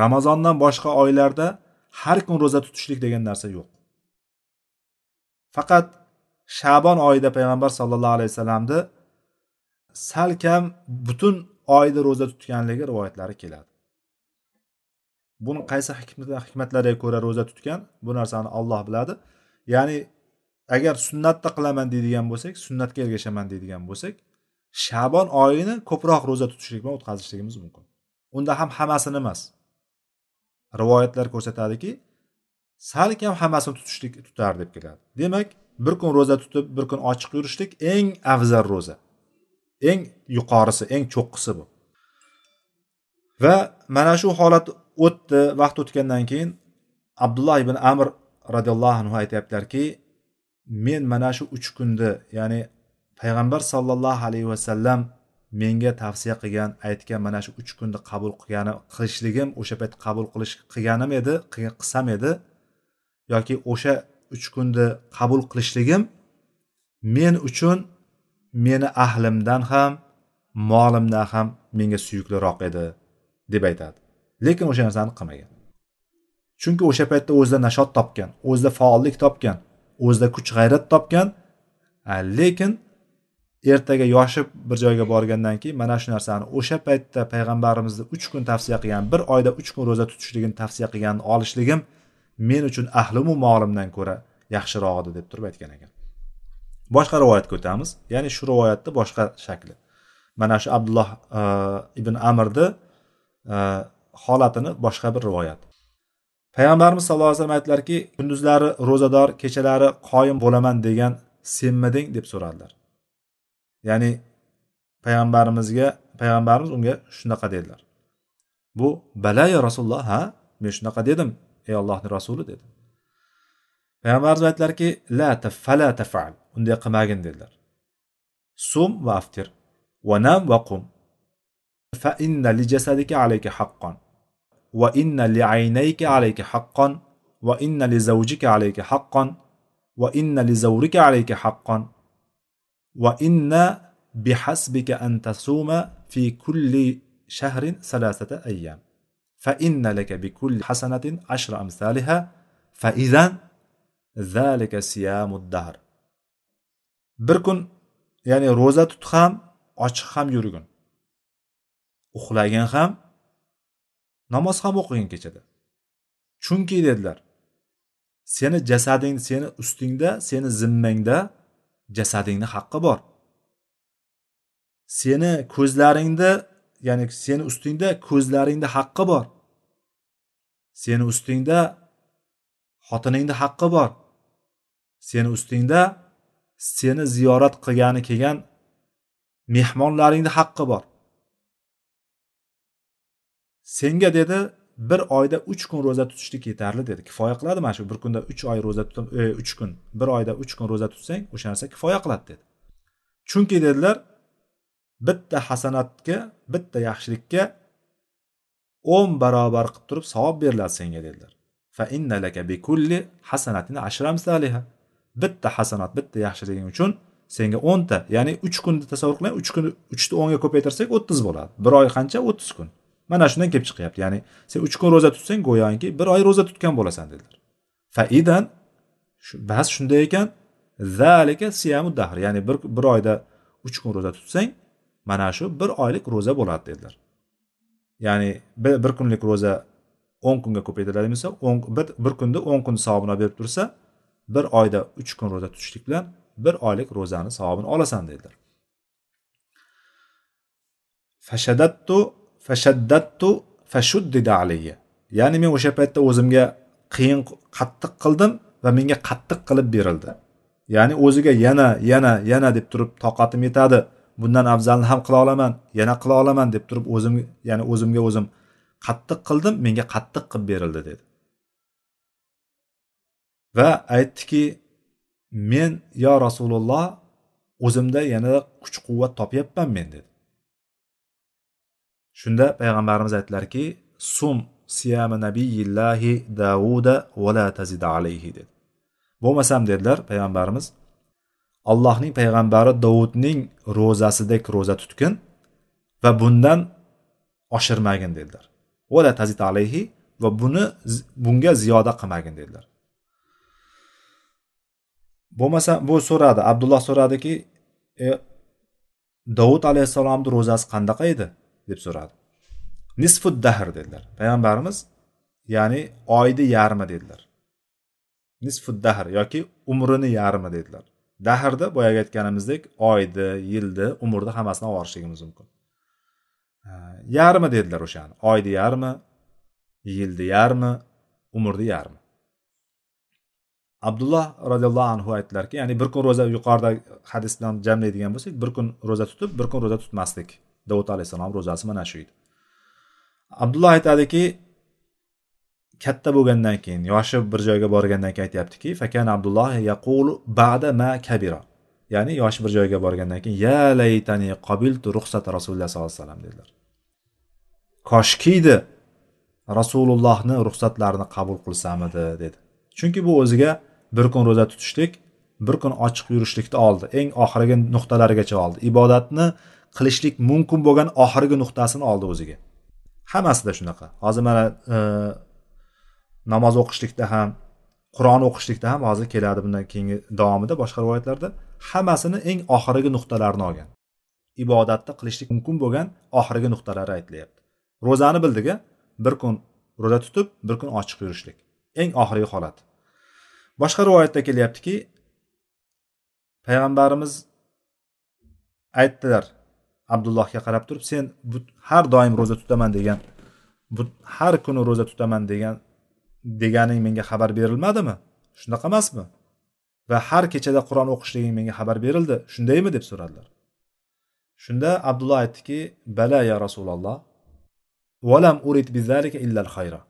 Ramazondan boshqa oylarda har kun ro'za tutishlik degan narsa yo'q. Faqat shabon oyida payg'ambar sallallohu alayhi vasallamni salkam butun oyda ro'za tutganligi rivoyatlari keladi. Buni qaysi hikmatlariga ko'ra ro'za tutgan? Bu narsani olloh biladi. Ya'ni agar sunnatda qilaman deydigan bo'lsak sunnatga ergashaman deydigan bo'lsak shabon oyini ko'proq ro'za tutishlik bilan o'tkazishligimiz mumkin. Unda ham hammasini emas. Rivoyatlar ko'rsatadiki salkam hammasini tutishlik tutar deb keladi. Demak bir kun ro'za tutib bir kun ochiq yurishlik eng afzal ro'za. Eng yuqorisi eng cho'qqisi bu. Va mana shu holat o'tdi vaqt o'tgandan keyin abdulloh ibn amr roziyallohu anhu aytyaptilarki men mana shu uch kunda ya'ni payg'ambar sollallohu alayhi vasallam menga tavsiya qilgan aytgan mana shu uch kunni qabul qilgani qilishligim o'sha payt qabul qilish qilganim edi qilsam edi yoki o'sha uch kunni qabul qilishligim men uchun meni ahlimdan ham molimdan ham menga suyukliroq edi deb aytadi. Lekin o'sha narsani qilmagan. Chunki o'sha paytda o'zida nashot topgan o'zida faollik topgan o'zida kuch g'ayrat topgan lekin ertaga yoshi bir joyga borgandan keyin mana shu narsani o'sha paytda payg'ambarimizni uch kun tavsiya qilgan bir oyda uch kun ro'za tutishligini tavsiya qilganini olishligim men uchun ahlimu molimdan ko'ra yaxshiroq edi deb turib aytgan ekan. Boshqa rivoyatga o'tamiz. Ya'ni shu rivoyatni boshqa shakli. Mana shu abdulloh e, ibn amirni e, holatini boshqa bir rivoyat. Payg'ambarimiz sallallohu alayhi vasallam aytdilarki kunduzlari ro'zador kechalari qoyim bo'laman degan senmiding deb so'radilar. Ya'ni payg'ambarimizga payg'ambarimiz unga shunaqa dedilar. Bu bala rasululloh ha? Men shunaqa dedim ey allohni rasuli dedi. Payg'ambarimiz aytdilarki la fala tafal unday qilmagin dedilar. Sum va aftir va nam va qum fa inna li jasadika alayka haqqon va inna li aynayka alayka haqqan va inna li zawjika alayka haqqan va inna li zawrika alayka haqqan va inna bihasbika an tasuma fi kulli shahrin salasata ayyam fa inna laka bi kulli hasanatin ashra amsalha fa idan zalika siyamud dahr bir kun ya'ni ro'za tut ham ochiq ham yurgin uxlagin ham namoz ham o'qigin kechada. Chunki dedilar seni jasading seni ustingda seni zimmangda jasadingni haqqi bor. Seni ko'zlaringda ya'ni seni ustingda ko'zlaringda haqqi bor. Seni ustingda xotiningni haqqi bor. Seni ustingda seni ziyorat qilgani kelgan mehmonlaringni haqqi bor. Senga dedi bir oyda uch kun ro'za tutishlik yetarli dedi. Kifoya qiladi mana shu bir kunda uch oy ro'za tutib e, uch kun bir oyda uch kun ro'za tutsang o'sha narsa kifoya qiladi dedi. Chunki dedilar bitta hasanatga bitta yaxshilikka o'n barobar qilib turib savob beriladi senga dedilar. Fa innalaka bikulli hasanatin ashramsaliha bitta hasanat bitta yaxshiliging uchun senga o'nta ya'ni uch kunni tasavvur qiling uch kun uchni o'nga ko'paytirsak o'ttiz bo'ladi. Bir oy qancha? O'ttiz kun. Mana shundan kelib chiqyapti. Ya'ni sen uch kun ro'za tutsang go'yoki bir oy ro'za tutgan bo'lasan dedilar. Faidan bas shunday ekan. Zalika siyamu dahr. Ya'ni bir, bir oyda uch kun ro'za tutsang mana shu bir oylik ro'za bo'ladi dedilar. Ya'ni bir, bir kunlik ro'za o'n kunga ko'paytiriladigan bo'lsa o'n bir, bir kunda o'n kun savobini berib tursa bir oyda uch kun ro'za tutishlik bilan bir oylik ro'zani savobini olasan dedilar. Fashadattu fashaddattu fashuddida alayya ya'ni men o'sha paytda o'zimga qiyin qattiq qildim va menga qattiq qilib berildi. Ya'ni o'ziga yana yana yana deb turib toqatim yetadi. Bundan afzalni ham qila olaman yana qila olaman deb turib o'zim ya'ni o'zimga o'zim qattiq qildim menga qattiq qilib berildi dedi. Va aytdiki men yo rasululloh o'zimda yana kuch quvvat topyapman men dedi. Shunda payg'ambarimiz aytdilarki sum siyami nabiyillahi davuda vala tazida alayhi dedi. Bo'lmasam dedilar payg'ambarimiz. Allohning payg'ambari dovudning ro'zasidek ro'za tutgin va bundan oshirmagin dedilar. Vala tazid alayhi va buni bunga ziyoda qilmagin dedilar. Bo'lmasa bu so'radi. Abdulloh so'radiki e, dovud alayhissalomni ro'zasi qanaqa edi? Deb so'radi. Nisfud dahr dedilar. Payg'ambarimiz ya'ni oyni yarmi dedilar. Nisfud dahr yoki umrini yarmi dedilar. Dahrda boyagi aytganimizdek oyni yilni umrni hammasini olib borishligimiz mumkin. Yarmi dedilar o'shani. Oyni yarmi yilni yarmi umrni yarmi. Abdulloh roziyallohu anhu aytdilarki ya'ni bir kun ro'za yuqorida hadis bilan jamlaydigan bo'lsak bir kun ro'za tutib bir kun ro'za tutmaslik davud alayhissalom ro'zasi mana shu edi. Abdulloh aytadiki katta bo'lgandan keyin yoshi bir joyga borgandan keyin aytyaptiki fakan abdulloh yaqulu ba'da ma kabira. Ya'ni yoshi bir joyga borgandan keyin ya laytani qabiltu ruxsata rasululloh sollallohu alayhi vasallam dedilar. Koshkiydi rasulullohni ruxsatlarini qabul qilsamidi? dedi. Chunki bu o'ziga bir kun ro'za tutishlik bir kun ochiq yurishlikni oldi. Eng oxirgi nuqtalarigacha oldi. Ibodatni qilishlik mumkin bo'lgan oxirgi nuqtasini oldi o'ziga. Hammasida shunaqa. Hozir mana e, namoz o'qishlikda ham qur'on o'qishlikda ham hozir keladi bundan keyingi davomida boshqa rivoyatlarda. Hammasini eng oxirgi nuqtalarini olgan. Ibodatni qilishlik mumkin bo'lgan oxirgi nuqtalari aytilyapti. Ro'zani bildik a bir kun ro'za tutib bir kun ochiq yurishlik. Eng oxirgi holat. Boshqa rivoyatda kelyaptiki payg'ambarimiz aytdilar abdullohga qarab turib sen har doim ro'za tutaman degan har kuni ro'za tutaman degan deganing menga xabar berilmadimi? Shunaqa emasmi? Va har kechada qur'on o'qishliging menga xabar berildi shundaymi? deb so'radilar. Shunda abdulloh aytdiki bala ya rasululloh valam urid bizalika illal xayra.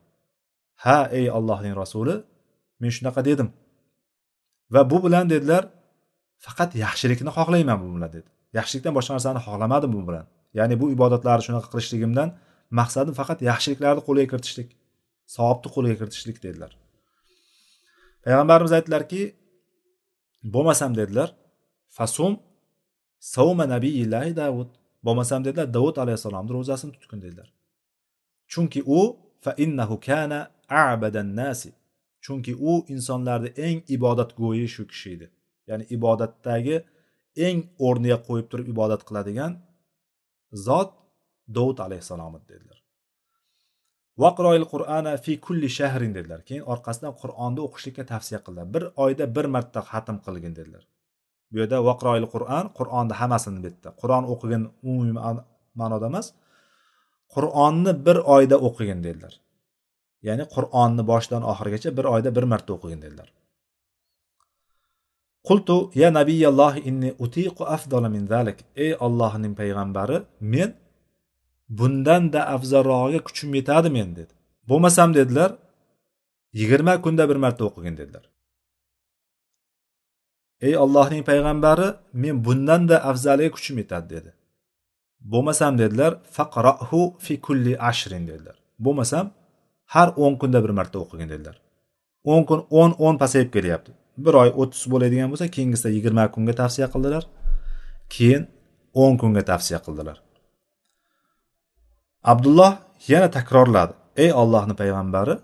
Ha ey allohning rasuli men shunaqa dedim. Va bu bilan dedilar faqat yaxshilikni xohlayman bu bilan dedi. Yaxshilikdan boshqa narsani xohlamadim bu bilan. Ya'ni bu ibodatlarni shunaqa qilishligimdan maqsadim faqat yaxshiliklarni qo'lga kiritishlik savobni qo'lga kiritishlik dedilar. Payg'ambarimiz aytdilarki bo'lmasam dedilar. Fasum savma nabiyillahi davud bo'lmasam dedilar. Davud alayhissalomni ro'zasini tutgin dedilar. Chunki u fa innahu kana abadan nasi chunki u insonlarni eng ibodatgo'yi shu kishi edi. Ya'ni ibodatdagi eng o'rniga qo'yib turib ibodat qiladigan zot dovud alayhissalom dedilar. Vaqroil qur'ana fi kulli shahrin dedilar. Keyin orqasidan qur'onni o'qishlikka tavsiya qildilar. Bir oyda bir marta xatm qilgin dedilar. Bu yerda vaqroil qur'on qur'onni hammasini bu yerda qur'on o'qigin umumiy ma'noda emas qur'onni bir oyda o'qigin dedilar. Ya'ni qur'onni boshidan oxirigacha bir oyda bir marta o'qigin dedilar. Qultu ya nabiyalloh inni utiqu afdala min zalik. Ey ollohning payg'ambari men bundan da afzalrog'iga kuchim yetadi men dedi. Bo'lmasam dedilar yigirma kunda bir marta o'qigin dedilar. Ey ollohning payg'ambari men bundan da afzaliga kuchim yetadi dedi. Bo'lmasam dedilar faqrohu fi kulli ashrin dedilar. Bo'lmasam har o'n kunda bir marta o'qigin dedilar. O'n kun o'n o'n pasayib kelyapti. Bir oy o'ttiz bo'ladigan bo'lsa keyingisida yigirma kunga tavsiya qildilar keyin o'n kunga tavsiya qildilar. Abdulloh yana takrorladi. Ey ollohni payg'ambari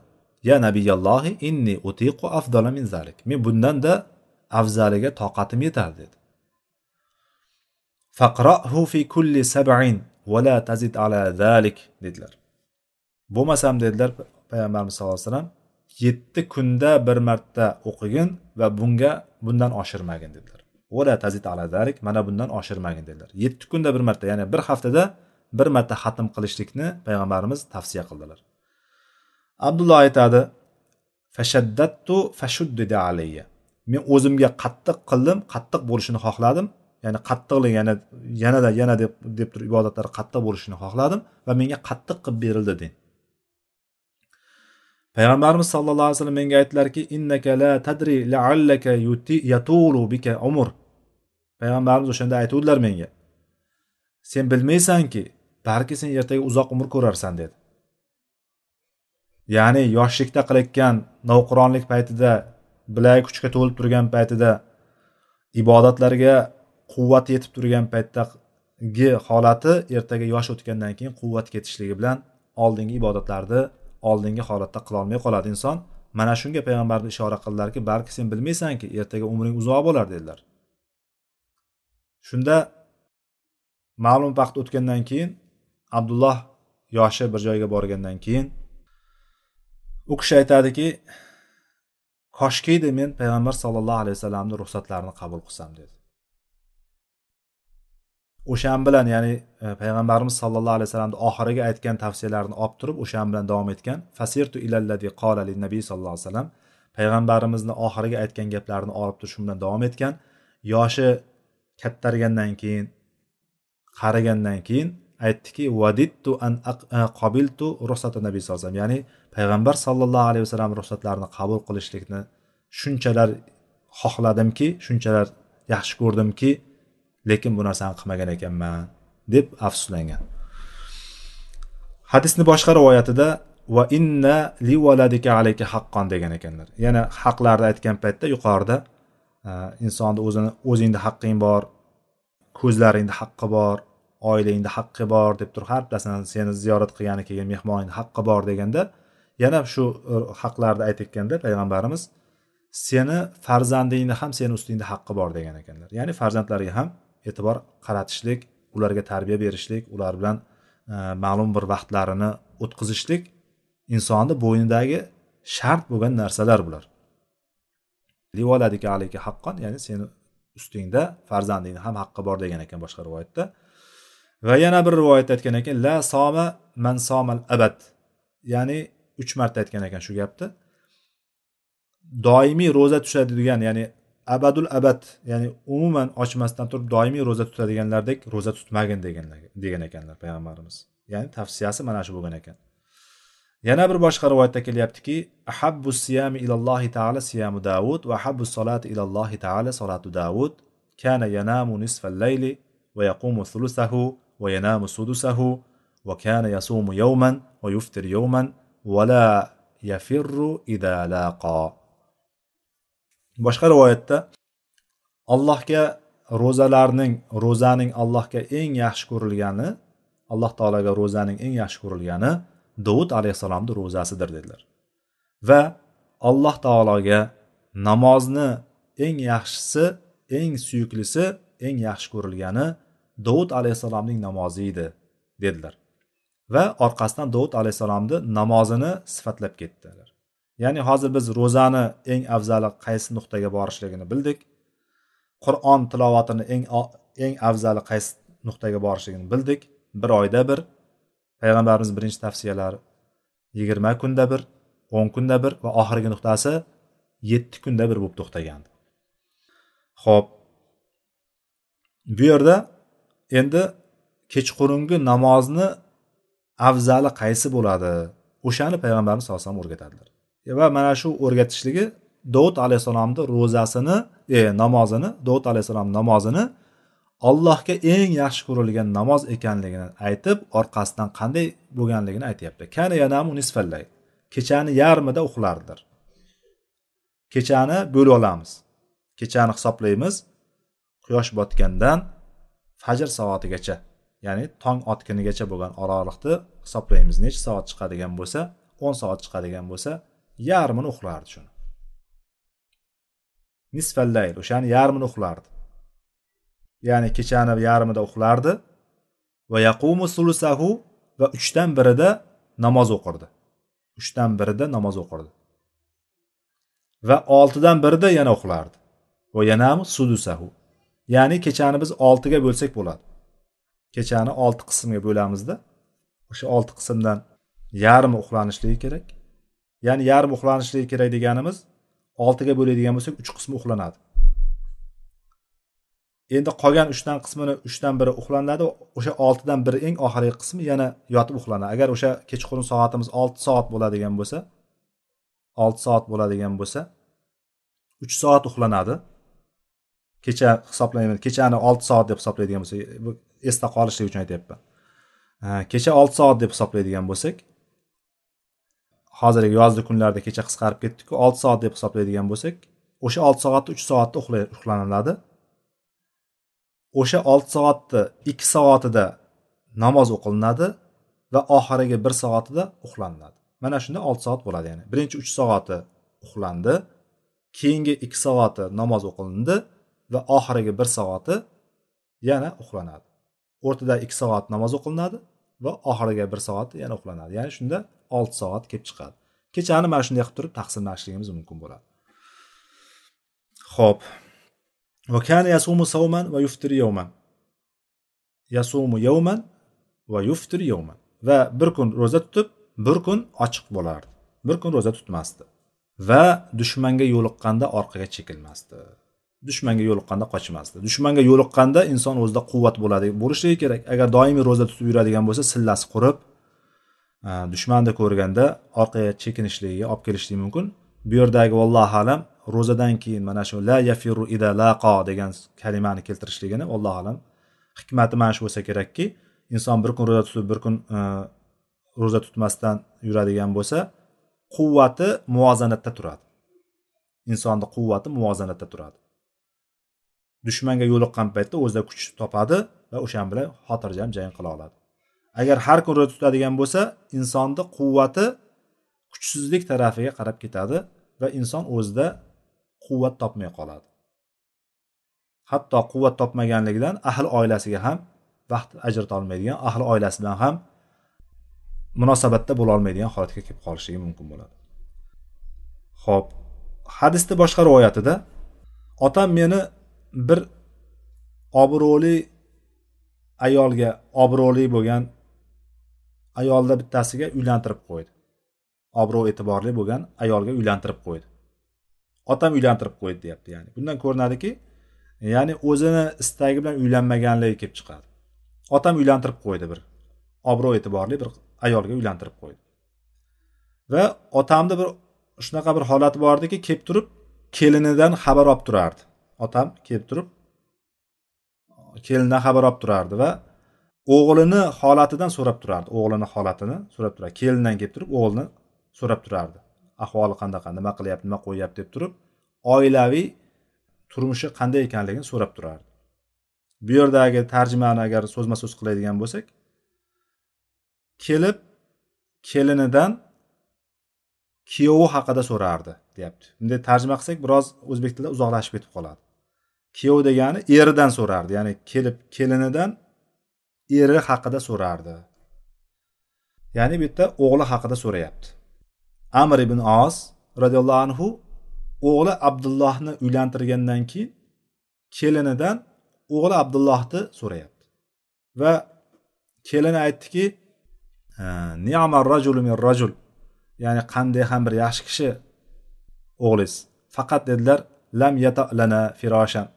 ya nabiyallohi inni utiqu afdala min zalik. Men bundan da afzaliga toqatim yetar dedi. Faqrohu fi kulli sab'in va la tazid ala zalik dedilar. Bo'lmasam dedilar payg'ambarimiz sallallohu alayhi vasallam yetti kunda bir marta o'qigin va bunga bundan oshirmagin dedilar. Vala tazid ala zalik mana bundan oshirmagin dedilar. Yetti kunda bir marta ya'ni bir haftada bir marta xatm qilishlikni payg'ambarimiz tavsiya qildilar. Abdulloh aytadi fashaddattu fashuddida alayya. Men o'zimga qattiq qildim qattiq bo'lishini xohladim. Ya'ni qattiqlik yana yanada yana deb deb turib ibodatlar qattiq bo'lishini xohladim va menga qattiq qilib berildi deng. Payg'ambarimiz sallallohu alayhi vasallam menga aytdilarki innaka la tadri laallaka yatulu bika umr payg'ambarimiz o'shanda aytuvdilar menga sen bilmaysanki balki sen ertaga uzoq umr ko'rarsan dedi. Ya'ni yoshlikda qilayotgan navqironlik paytida bilagi kuchga to'lib turgan paytida ibodatlarga quvvat yetib turgan paytdagi holati ertaga yosh o'tgandan keyin quvvat ketishligi bilan oldingi ibodatlarni oldingi holatda qilolmay qoladi inson. Mana shunga payg'ambar ishora qildilarki balki sen bilmaysanki ertaga umring uzoq bo'lar dedilar. Shunda ma'lum vaqt o'tgandan keyin abdulloh yoshi bir joyga borgandan keyin u kishi aytadiki koshkiydi men payg'ambar sallallohu alayhi vasallamni ruxsatlarini qabul qilsam dedi. O'shan bilan ya'ni e, payg'ambarimiz sallallohu alayhi vasallamni oxiriga aytgan tavsiyalarini olib turib o'shan bilan davom etgan. Fasirtu ilalladi qola nabiy sallallohu alayhi vasallam. Payg'ambarimizni oxiriga aytgan gaplarini olib turib shu bilan davom etgan. Yoshi kattargandan keyin qarigandan keyin aytdiki vadittu an qobiltu e, ruxsati nabiy sallallohu alayhi vasallam. Ya'ni payg'ambar sallallohu alayhi vasallam ruxsatlarini qabul qilishlikni shunchalar xohladimki shunchalar yaxshi ko'rdimki lekin bu narsani qilmagan ekanman deb afsuslangan. Hadisni boshqa rivoyatida va inna li valadika alayka haqqon degan ekanlar. Yana haqlarni aytgan paytda yuqorida e, insonni o'zini o'zingni haqqing bor ko'zlaringda haqqi bor oilangda haqqi bor deb turib har birtasini seni ziyorat qilgani kelgan mehmoningni haqqi bor deganda yana shu e, haqlarni aytayotganda payg'ambarimiz seni farzandingni ham seni ustingda haqqi bor degan ekanlar. Ya'ni farzandlarga ham e'tibor qaratishlik ularga tarbiya berishlik ular bilan e, ma'lum bir vaqtlarini o'tkazishlik insonni bo'ynidagi shart bo'lgan narsalar bular. Alayka haqqon ya'ni seni ustingda farzandingni ham haqqi bor degan ekan boshqa rivoyatda. Va yana bir rivoyatda aytgan ekan la soma man somal abad. Ya'ni uch marta aytgan ekan shu gapni. Doimiy ro'za tutadigan ya'ni abadul abad ya'ni umuman ochmasdan turib doimiy ro'za tutadiganlardek ro'za tutmagin degan ekanlar payg'ambarimiz ya'ni tavsiyasi mana shu bo'lgan ekan yana bir boshqa rivoyatda kelyaptiki ahabbu siyami ilallohi taala siyamu davud va ahabbu solati ilallohi taala solatu davud kana yanamu nisfal layli va yaqumu thulusahu va yanamu sudusahu va kana yasumu yawman va yuftir yawman va la yafirru ida laqa boshqa rivoyatda allohga ro'zalarning ro'zaning allohga eng yaxshi ko'rilgani alloh taologa ro'zaning eng yaxshi ko'rilgani dovud alayhissalomni ro'zasidir dedilar. Va alloh taologa namozni eng yaxshisi eng suyuklisi eng yaxshi ko'rilgani dovud alayhissalomning namozi edi dedilar. Va orqasidan dovud alayhissalomni namozini sifatlab ketdilar. Ya'ni hozir biz ro'zani eng afzali qaysi nuqtaga borishligini bildik. Qur'on tilovatini eng eng afzali qaysi nuqtaga borishligini bildik. Bir oyda bir. Payg'ambarimiz birinchi tavsiyalari yigirma kunda bir o'n kunda bir va oxirgi nuqtasi yetti kunda bir bo'lib to'xtagan ho'p bu yerda endi kechqurungi namozni afzali qaysi bo'ladi? O'shani payg'ambarimiz sallallohu alayhi vasallam o'rgatadilar. E, va mana shu o'rgatishligi dovud alayhissalomni ro'zasini e, namozini dovud alayhissalom namozini allohga eng yaxshi ko'rilgan namoz ekanligini aytib orqasidan qanday bo'lganligini aytyapti. Kana yanamu nisfallay. Kechani yarmida uxlardilar kechani bo'lib olamiz. Kechani hisoblaymiz. Quyosh botgandan fajr soatigacha ya'ni tong otgunigacha bo'lgan oraliqni hisoblaymiz. Necha soat chiqadigan bo'lsa o'n soat chiqadigan bo'lsa yarmini uxlardi shuni. Nisfallayl o'shani yarmini uxlardi. Ya'ni kechani yarmida uxlardi va yaqumu sulusahu va uchdan birida namoz o'qirdi. Uchdan birida namoz o'qirdi. Va oltidan birida yana uxlardi. Va yanamu sudusahu ya'ni kechani biz oltiga bo'lsak bo'ladi. Kechani olti qismga bo'lamizda. O'sha olti qismdan yarmi uxlanishligi kerak? Ya'ni yarim uxlanishligi kerak deganimiz oltiga bo'ladigan bo'lsak uch qismi uxlanadi. Endi qolgan uchdan qismini uchdan biri uxlanadi o'sha oltidan biri eng oxirgi qismi yana yotib uxlanadi. Agar o'sha kechqurun soatimiz olti soat bo'ladigan bo'lsa olti soat bo'ladigan bo'lsa uch soat uxlanadi. Kecha hisoblayman kechani olti soat deb hisoblaydigan bo'lsak bu esda qolishlik uchun aytyapman. Kecha olti soat deb hisoblaydigan bo'lsak hozirgi yozgi kunlarda kecha qisqarib ketdiku olti soat deb hisoblaydigan bo'lsak o'sha olti soatni uch soatda uxlaniladi. O'sha olti soatni ikki soatida namoz o'qilinadi va oxirgi bir soatida uxlaniladi. Mana shunda olti soat bo'ladi ya'ni birinchi uch soati uxlandi keyingi ikki soati namoz o'qilindi va oxirgi bir soati yana uxlanadi. O'rtada ikki soat namoz o'qilinadi va oxiriga bir soat yana uxlanadi. Ya'ni shunda olti soat kelib chiqadi. Kechani mana shunday qilib turib taqsimlashligimiz mumkin bo'ladi. Ho'p va kana yasumu savman va yuftir yawman. Yasumu yawman va yuftir yawman. Va bir kun ro'za tutib bir kun ochiq bo'lardi. Bir kun ro'za tutmasdi. Va dushmanga yo'liqqanda orqaga chekilmasdi. Dushmanga yo'liqqanda qochmasdi. Dushmanga yo'liqqanda inson o'zida quvvat bo'ladi bo'lishligi kerak. Agar doimiy ro'za tutib yuradigan bo'lsa sillasi qurib dushmanni ko'rganda orqaga chekinishligiga olib kelishligi mumkin. Bu yerdagi vallohu alam ro'zadan keyin mana shu la yafiru ida laqo degan kalimani keltirishligini allohu alam hikmati mana shu bo'lsa kerakki inson bir kun ro'za tutib bir kun e, ro'za tutmasdan yuradigan bo'lsa quvvati muvozanatda turadi. Insonni quvvati muvozanatda turadi. Dushmanga yo'liqqan paytda o'zida kuch topadi va o'shan bilan xotirjam jang qila oladi. Agar har kun ro'za tutadigan bo'lsa insonni quvvati kuchsizlik tarafiga qarab ketadi va inson o'zida quvvat topmay qoladi. Hatto quvvat topmaganligidan ahli oilasiga ham vaqt ajrata olmaydigan ahli oilasi bilan ham munosabatda bo'la olmaydigan holatga kelib qolishligi mumkin bo'ladi. Ho'p hadisni boshqa rivoyatida otam meni bir obro'li ayolga obro'li bo'lgan ayolda bittasiga uylantirib qo'ydi. Obro' e'tiborli bo'lgan ayolga uylantirib qo'ydi. Otam uylantirib qo'ydi deyapti ya'ni. Bundan ko'rinadiki ya'ni o'zini istagi bilan uylanmaganligi kelib chiqadi. Otam uylantirib qo'ydi bir obro' e'tiborli bir ayolga uylantirib qo'ydi. Va otamni bir shunaqa bir holati bor ediki kelib turib kelinidan xabar olib turardi. Otam kelib turib kelinidan xabar olib turardi va o'g'lini holatidan so'rab turardi. O'g'lini holatini so'rab turardi. Kelindan kelib turib o'g'lini so'rab turardi. Ahvoli qanaqa nima qilyapti nima qo'yyapti deb turib oilaviy turmushi qanday ekanligini so'rab turardi. Bu yerdagi tarjimani agar so'zma so'z qiladigan bo'lsak kelib kelinidan kuyovi haqida so'rardi deyapti. Bunday tarjima qilsak biroz o'zbek tilida uzoqlashib ketib qoladi. Kuyov degani eridan so'rardi ya'ni kelib kelinidan eri haqida so'rardi. Ya'ni bu yerda o'g'li haqida so'rayapti. Amr ibn oz roziyallohu anhu o'g'li abdullohni uylantirgandan keyin kelinidan o'g'li abdullohni so'rayapti. Va kelini aytdiki ni'mar rajulu min rajul ya'ni qanday ham bir yaxshi kishi o'g'lingiz faqat dedilar lam yatalana firoshan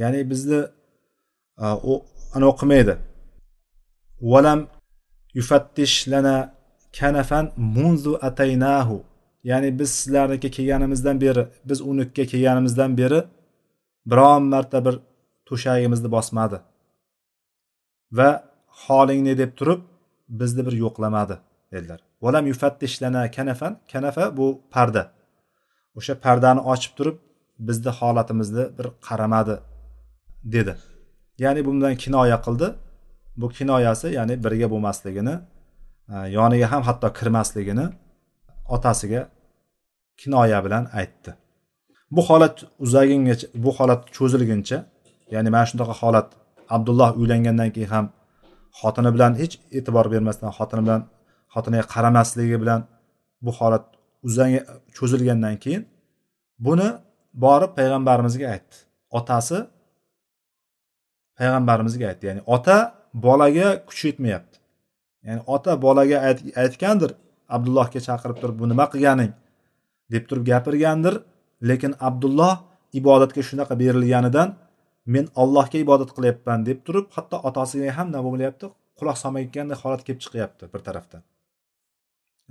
ya'ni bizni ani o'qimaydi. Valam yufattish lana kanafan munzu ataynahu ya'ni biz sizlarniki kelganimizdan beri biz unikiga kelganimizdan beri biron marta bir to'shagimizni bosmadi. Va holingni deb turib bizni bir yo'qlamadi dedilar. Valam yufattishlana kanafan kanafa bu parda. O'sha pardani ochib turib bizni holatimizni bir qaramadi dedi. Ya'ni bundan kinoya qildi. Bu kinoyasi ya'ni birga bo'lmasligini e, yoniga ham hatto kirmasligini otasiga kinoya bilan aytdi. Bu holat uzagungacha bu holat cho'zilguncha ya'ni mana shunaqa holat abdulloh uylangandan keyin ham xotini bilan hech e'tibor bermasdan xotini bilan xotiniga qaramasligi bilan bu holat uzang cho'zilgandan keyin buni borib payg'ambarimizga aytdi. Otasi payg'ambarimizga aytdi. Ya'ni ota bolaga kuch yetmayapti. Ya'ni ota bolaga aytgandir abdullohga chaqirib turib bu nima qilganing? deb turib gapirgandir. Lekin abdulloh ibodatga shunaqa berilganidan men allohga ibodat qilyapman deb turib hatto otasiga ham nima bo'lyapti? quloq solmayotgandek holat kelib chiqyapti bir tarafdan.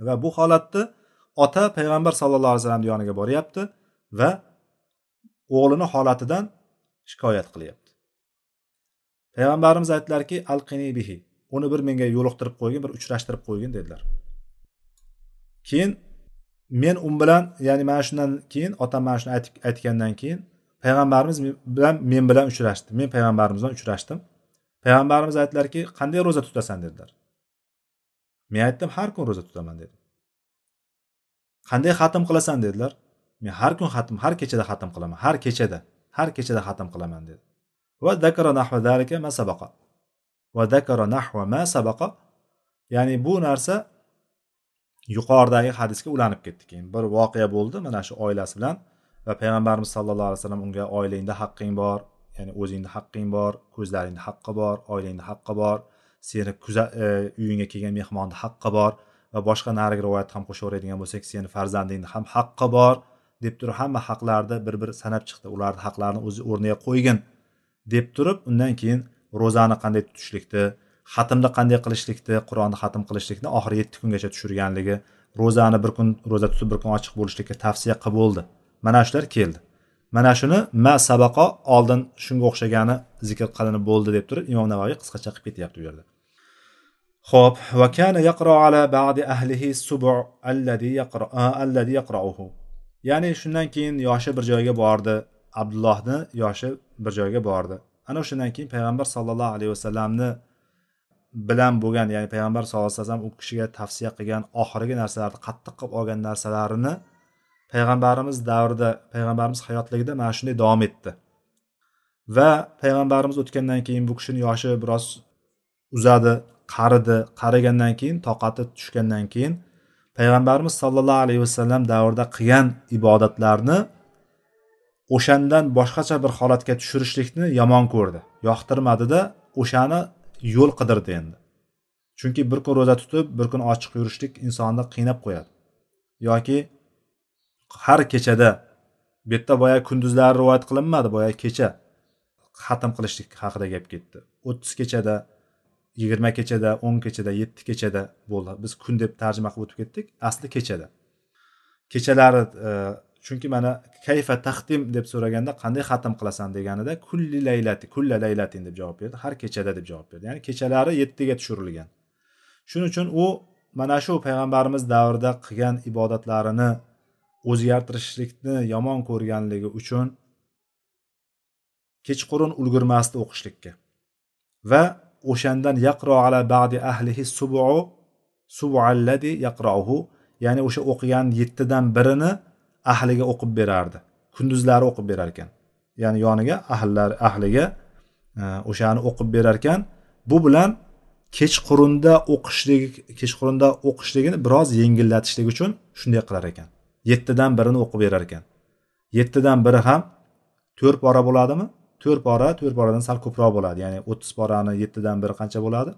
Va bu holatni ota payg'ambar sallallohu alayhi vasallamni yoniga boryapti va o'g'lini holatidan shikoyat qilyapti. Payg'ambarimiz aytdilarki alqini bihi. Uni bir menga yo'liqtirib qo'ygin bir uchrashtirib qo'ygin dedilar. Keyin men u bilan ya'ni mana shundan keyin otam mana shuni aytgandan keyin payg'ambarimiz bilan men bilan uchrashdi. Men payg'ambarimiz bilan uchrashdim. Payg'ambarimiz aytdilarki qanday ro'za tutasan? dedilar. Men aytdim har kun ro'za tutaman dedim. Qanday xatm qilasan? dedilar. Men har kun xatm har kechada xatm qilaman har kechada har kechada xatm qilaman dedi. Va dakara nahva dalika ma sabaqa. Va dakara nahva ma sabaqa. Ya'ni bu narsa yuqoridagi hadisga ulanib ketdi keyin. Bir voqea bo'ldi mana shu oilasi bilan va payg'ambarimiz sallallohu alayhi vasallam unga oilangda haqqing bor ya'ni o'zingni haqqing bor ko'zlaringni haqqi bor oilangni haqqi bor seni e, uyingga kelgan mehmonni haqqi bor va boshqa narigi rivoyatni ham qo'shaveradigan bo'lsak seni farzandingni ham haqqi bor deb turib hamma haqlarni bir bir sanab chiqdi. Ularni haqlarini o'zi o'rniga qo'ygin deb turib undan keyin ro'zani qanday tutishlikni xatmni qanday qilishlikni qur'onni xatm qilishlikni oxiri yetti kungacha tushirganligi ro'zani bir kun ro'za tutib bir kun ochiq bo'lishlikka tavsiya qilib bo'ldi. Mana shular keldi. Mana shuni ma sabaqo oldin shunga o'xshagani zikr qilinib bo'ldi deb turib imom navoiy qisqacha qilib ketyapti bu yerda. Ho'p va kana yaqro ala ba'di ahlihi subu alladhi yaqra alladhi ya'ni shundan keyin yoshi bir joyga bordi. Abdullohni yoshi bir joyga bordi. Ana o'shandan keyin payg'ambar sollallohu alayhi vasallamni bilan bo'lgan ya'ni payg'ambar sallallohu alayhi vasallam u kishiga tavsiya qilgan oxirgi narsalarni qattiq qilib olgan narsalarini payg'ambarimiz davrida payg'ambarimiz hayotligida mana shunday davom etdi. Va payg'ambarimiz o'tgandan keyin bu kishini yoshi biroz uzadi qaridi. Qarigandan keyin toqati tushgandan keyin payg'ambarimiz sollallohu alayhi vasallam davrida qilgan ibodatlarni o'shandan boshqacha bir holatga tushirishlikni yomon ko'rdi. Yoqtirmadida o'shani yo'l qidirdi endi. Chunki bir kun ro'za tutib bir kun ochiq yurishlik insonni qiynab qo'yadi. Yoki har kechada bu yerda boya kunduzlari rivoyat qilinmadi boya kecha xatm qilishlik haqida gap ketdi. O'ttiz kechada yigirma kechada o'n kechada yetti kechada bo'ldi. Biz kun deb tarjima qilib o'tib ketdik asli kechada. Kechalari e, chunki mana kayfa taqdim deb so'raganda qanday xatm qilasan deganida kulli laylati kulla laylatin deb javob berdi. Har kechada deb javob berdi. Ya'ni kechalari yettiga tushirilgan. Shuning uchun u mana shu payg'ambarimiz davrida qilgan ibodatlarini o'zgartirishlikni yomon ko'rganligi uchun kechqurun ulgurmasdi o'qishlikka. Va o'shandan yaqro ala ba'di ahlihi subu subualladi yaqrohu ya'ni o'sha o'qigan yettidan birini ahliga o'qib berardi. Kunduzlari o'qib berar ekan. Ya'ni yoniga ahllar ahliga e, o'shani o'qib berar ekan. Bu bilan kechqurunda o'qishlik kechqurunda o'qishligini biroz yengillatishlik uchun shunday qilar ekan. Yettidan birini o'qib berar ekan. Yettidan biri ham to'rt pora bo'ladimi? To'rt pora to'rt poradan sal ko'proq bo'ladi. Ya'ni o'ttiz porani yettidan biri qancha bo'ladi?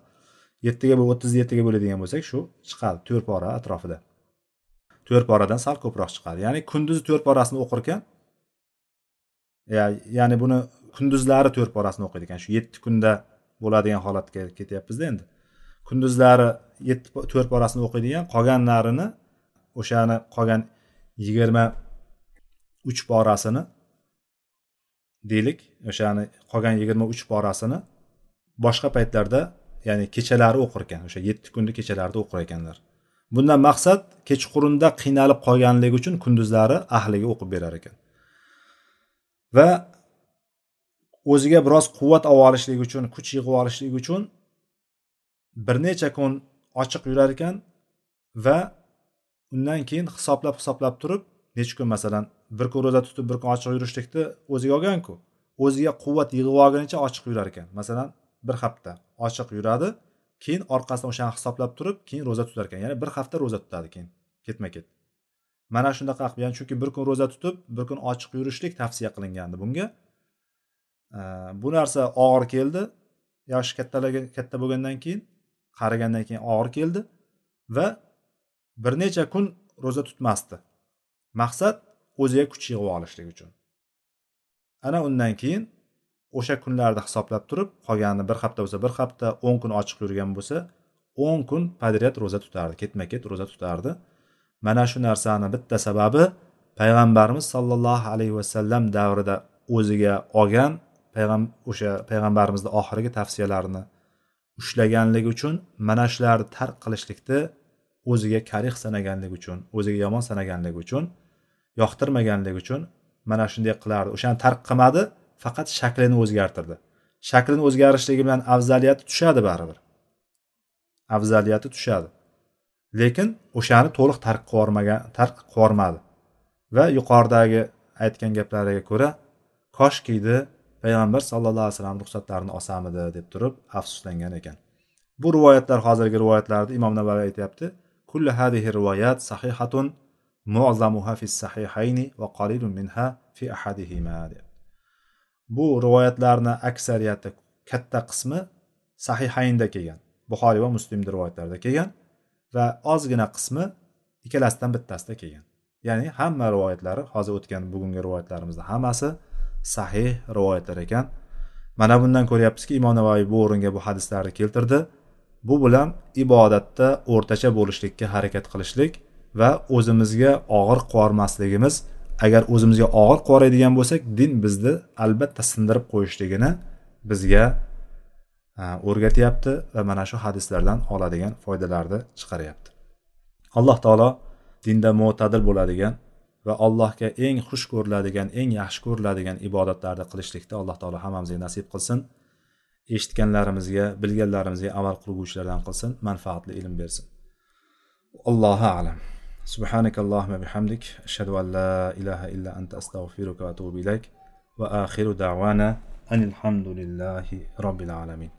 Yettiga o'ttizni yettiga bo'ladigan bo'lsak shu chiqadi. To'rt pora atrofida. To'rt poradan sal ko'proq chiqadi. Ya'ni kunduzi to'rt porasini o'qir ekan ya'ni buni kunduzlari to'rt porasini o'qiydi ekan. Shu yetti kunda bo'ladigan holatga ketyapmizda endi. Kunduzlari yetti to'rt porasini o'qiydigan qolganlarini o'shani qolgan yigirma uch porasini deylik. O'shani qolgan yigirma uch porasini boshqa paytlarda ya'ni kechalari o'qir ekan o'sha yetti kunni kechalarida o'qir ekanlar. Bundan maqsad kechqurunda qiynalib qolganligi uchun kunduzlari ahliga o'qib berar ekan. Va o'ziga biroz quvvat olib olishlik uchun kuch yig'ib olishlik uchun bir necha kun ochiq yurar ekan va undan keyin hisoblab hisoblab turib necha kun masalan bir kun ro'za tutib bir kun ochiq yurishlikni o'ziga olganku o'ziga quvvat yig'ib olgunicha ochiq yurar ekan. Masalan bir hafta ochiq yuradi keyin orqasidan o'shani hisoblab turib keyin ro'za tutar ekan. Ya'ni bir hafta ro'za tutadi keyin. Ketma ket. Mana shunaqa qilib ya'ni chunki bir kun ro'za tutib bir kun ochiq yurishlik tavsiya qilingandi bunga. Bu narsa og'ir keldi. Yoshi kattalarga katta bo'lgandan keyin qarigandan keyin og'ir keldi va bir necha kun ro'za tutmasdi. Maqsad o'ziga kuch yig'ib olishlik uchun. Ana undan keyin o'sha kunlarni hisoblab turib qolganini bir hafta bo'lsa bir hafta o'n kun ochiq yurgan bo'lsa o'n kun podryad ro'za tutardi ketma ket ro'za tutardi. Mana shu narsani bitta sababi payg'ambarimiz sollallohu alayhi vasallam davrida o'ziga olgan payg'am o'sha payg'ambarimizni oxirgi tavsiyalarini ushlaganligi uchun mana shularni tark qilishlikni o'ziga karih sanaganligi uchun o'ziga yomon sanaganligi uchun yoqtirmaganligi uchun mana shunday qilardi. O'shani tark qilmadi. Faqat shaklini o'zgartirdi. Shaklini o'zgarishligi bilan afzaliyati tushadi baribir. Afzaliyati tushadi. Lekin o'shani to'liq tark qilibyubormagan tark qilibyubormadi va yuqoridagi aytgan gaplariga ko'ra koshkiydi payg'ambar sallallohu alayhi vasallam ruxsatlarini olsamidi deb turib afsuslangan ekan. Bu rivoyatlar hozirgi rivoyatlarda imom navaviy aytyapti kulli hadihi rivoyat sahihatun mu'zamuha fi sahihayni va qalilun minha fi ahadihima deb. Bu rivoyatlarni aksariyati katta qismi sahihaynda kelgan buxoriy va muslimni rivoyatlarida kelgan va ozgina qismi ikkalasidan bittasida kelgan. Ya'ni hamma rivoyatlari hozir o'tgan bugungi rivoyatlarimizni hammasi sahih rivoyatlar ekan. Mana bundan ko'ryapmizki imom navoiy bu o'ringa bu hadislarni keltirdi. Bu bilan ibodatda o'rtacha bo'lishlikka harakat qilishlik va o'zimizga og'ir qilyormasligimiz agar o'zimizga og'ir qoraydigan bo'lsak din bizni albatta sindirib qo'yishligini bizga o'rgatyapti va mana shu hadislardan oladigan foydalarni chiqaryapti. Alloh taolo dinda mo'tadil bo'ladigan va allohga eng xush ko'riladigan eng yaxshi ko'riladigan ibodatlarni qilishlikda alloh taolo hammamizga nasib qilsin. Eshitganlarimizga bilganlarimizga amal qilguvchilardan qilsin manfaatli ilm bersin. Allohu alam. سبحانك اللهم بحمدك أشهد أن لا إله إلا أنت أستغفرك وأتوب إليك وآخر دعوانا أن الحمد لله رب العالمين.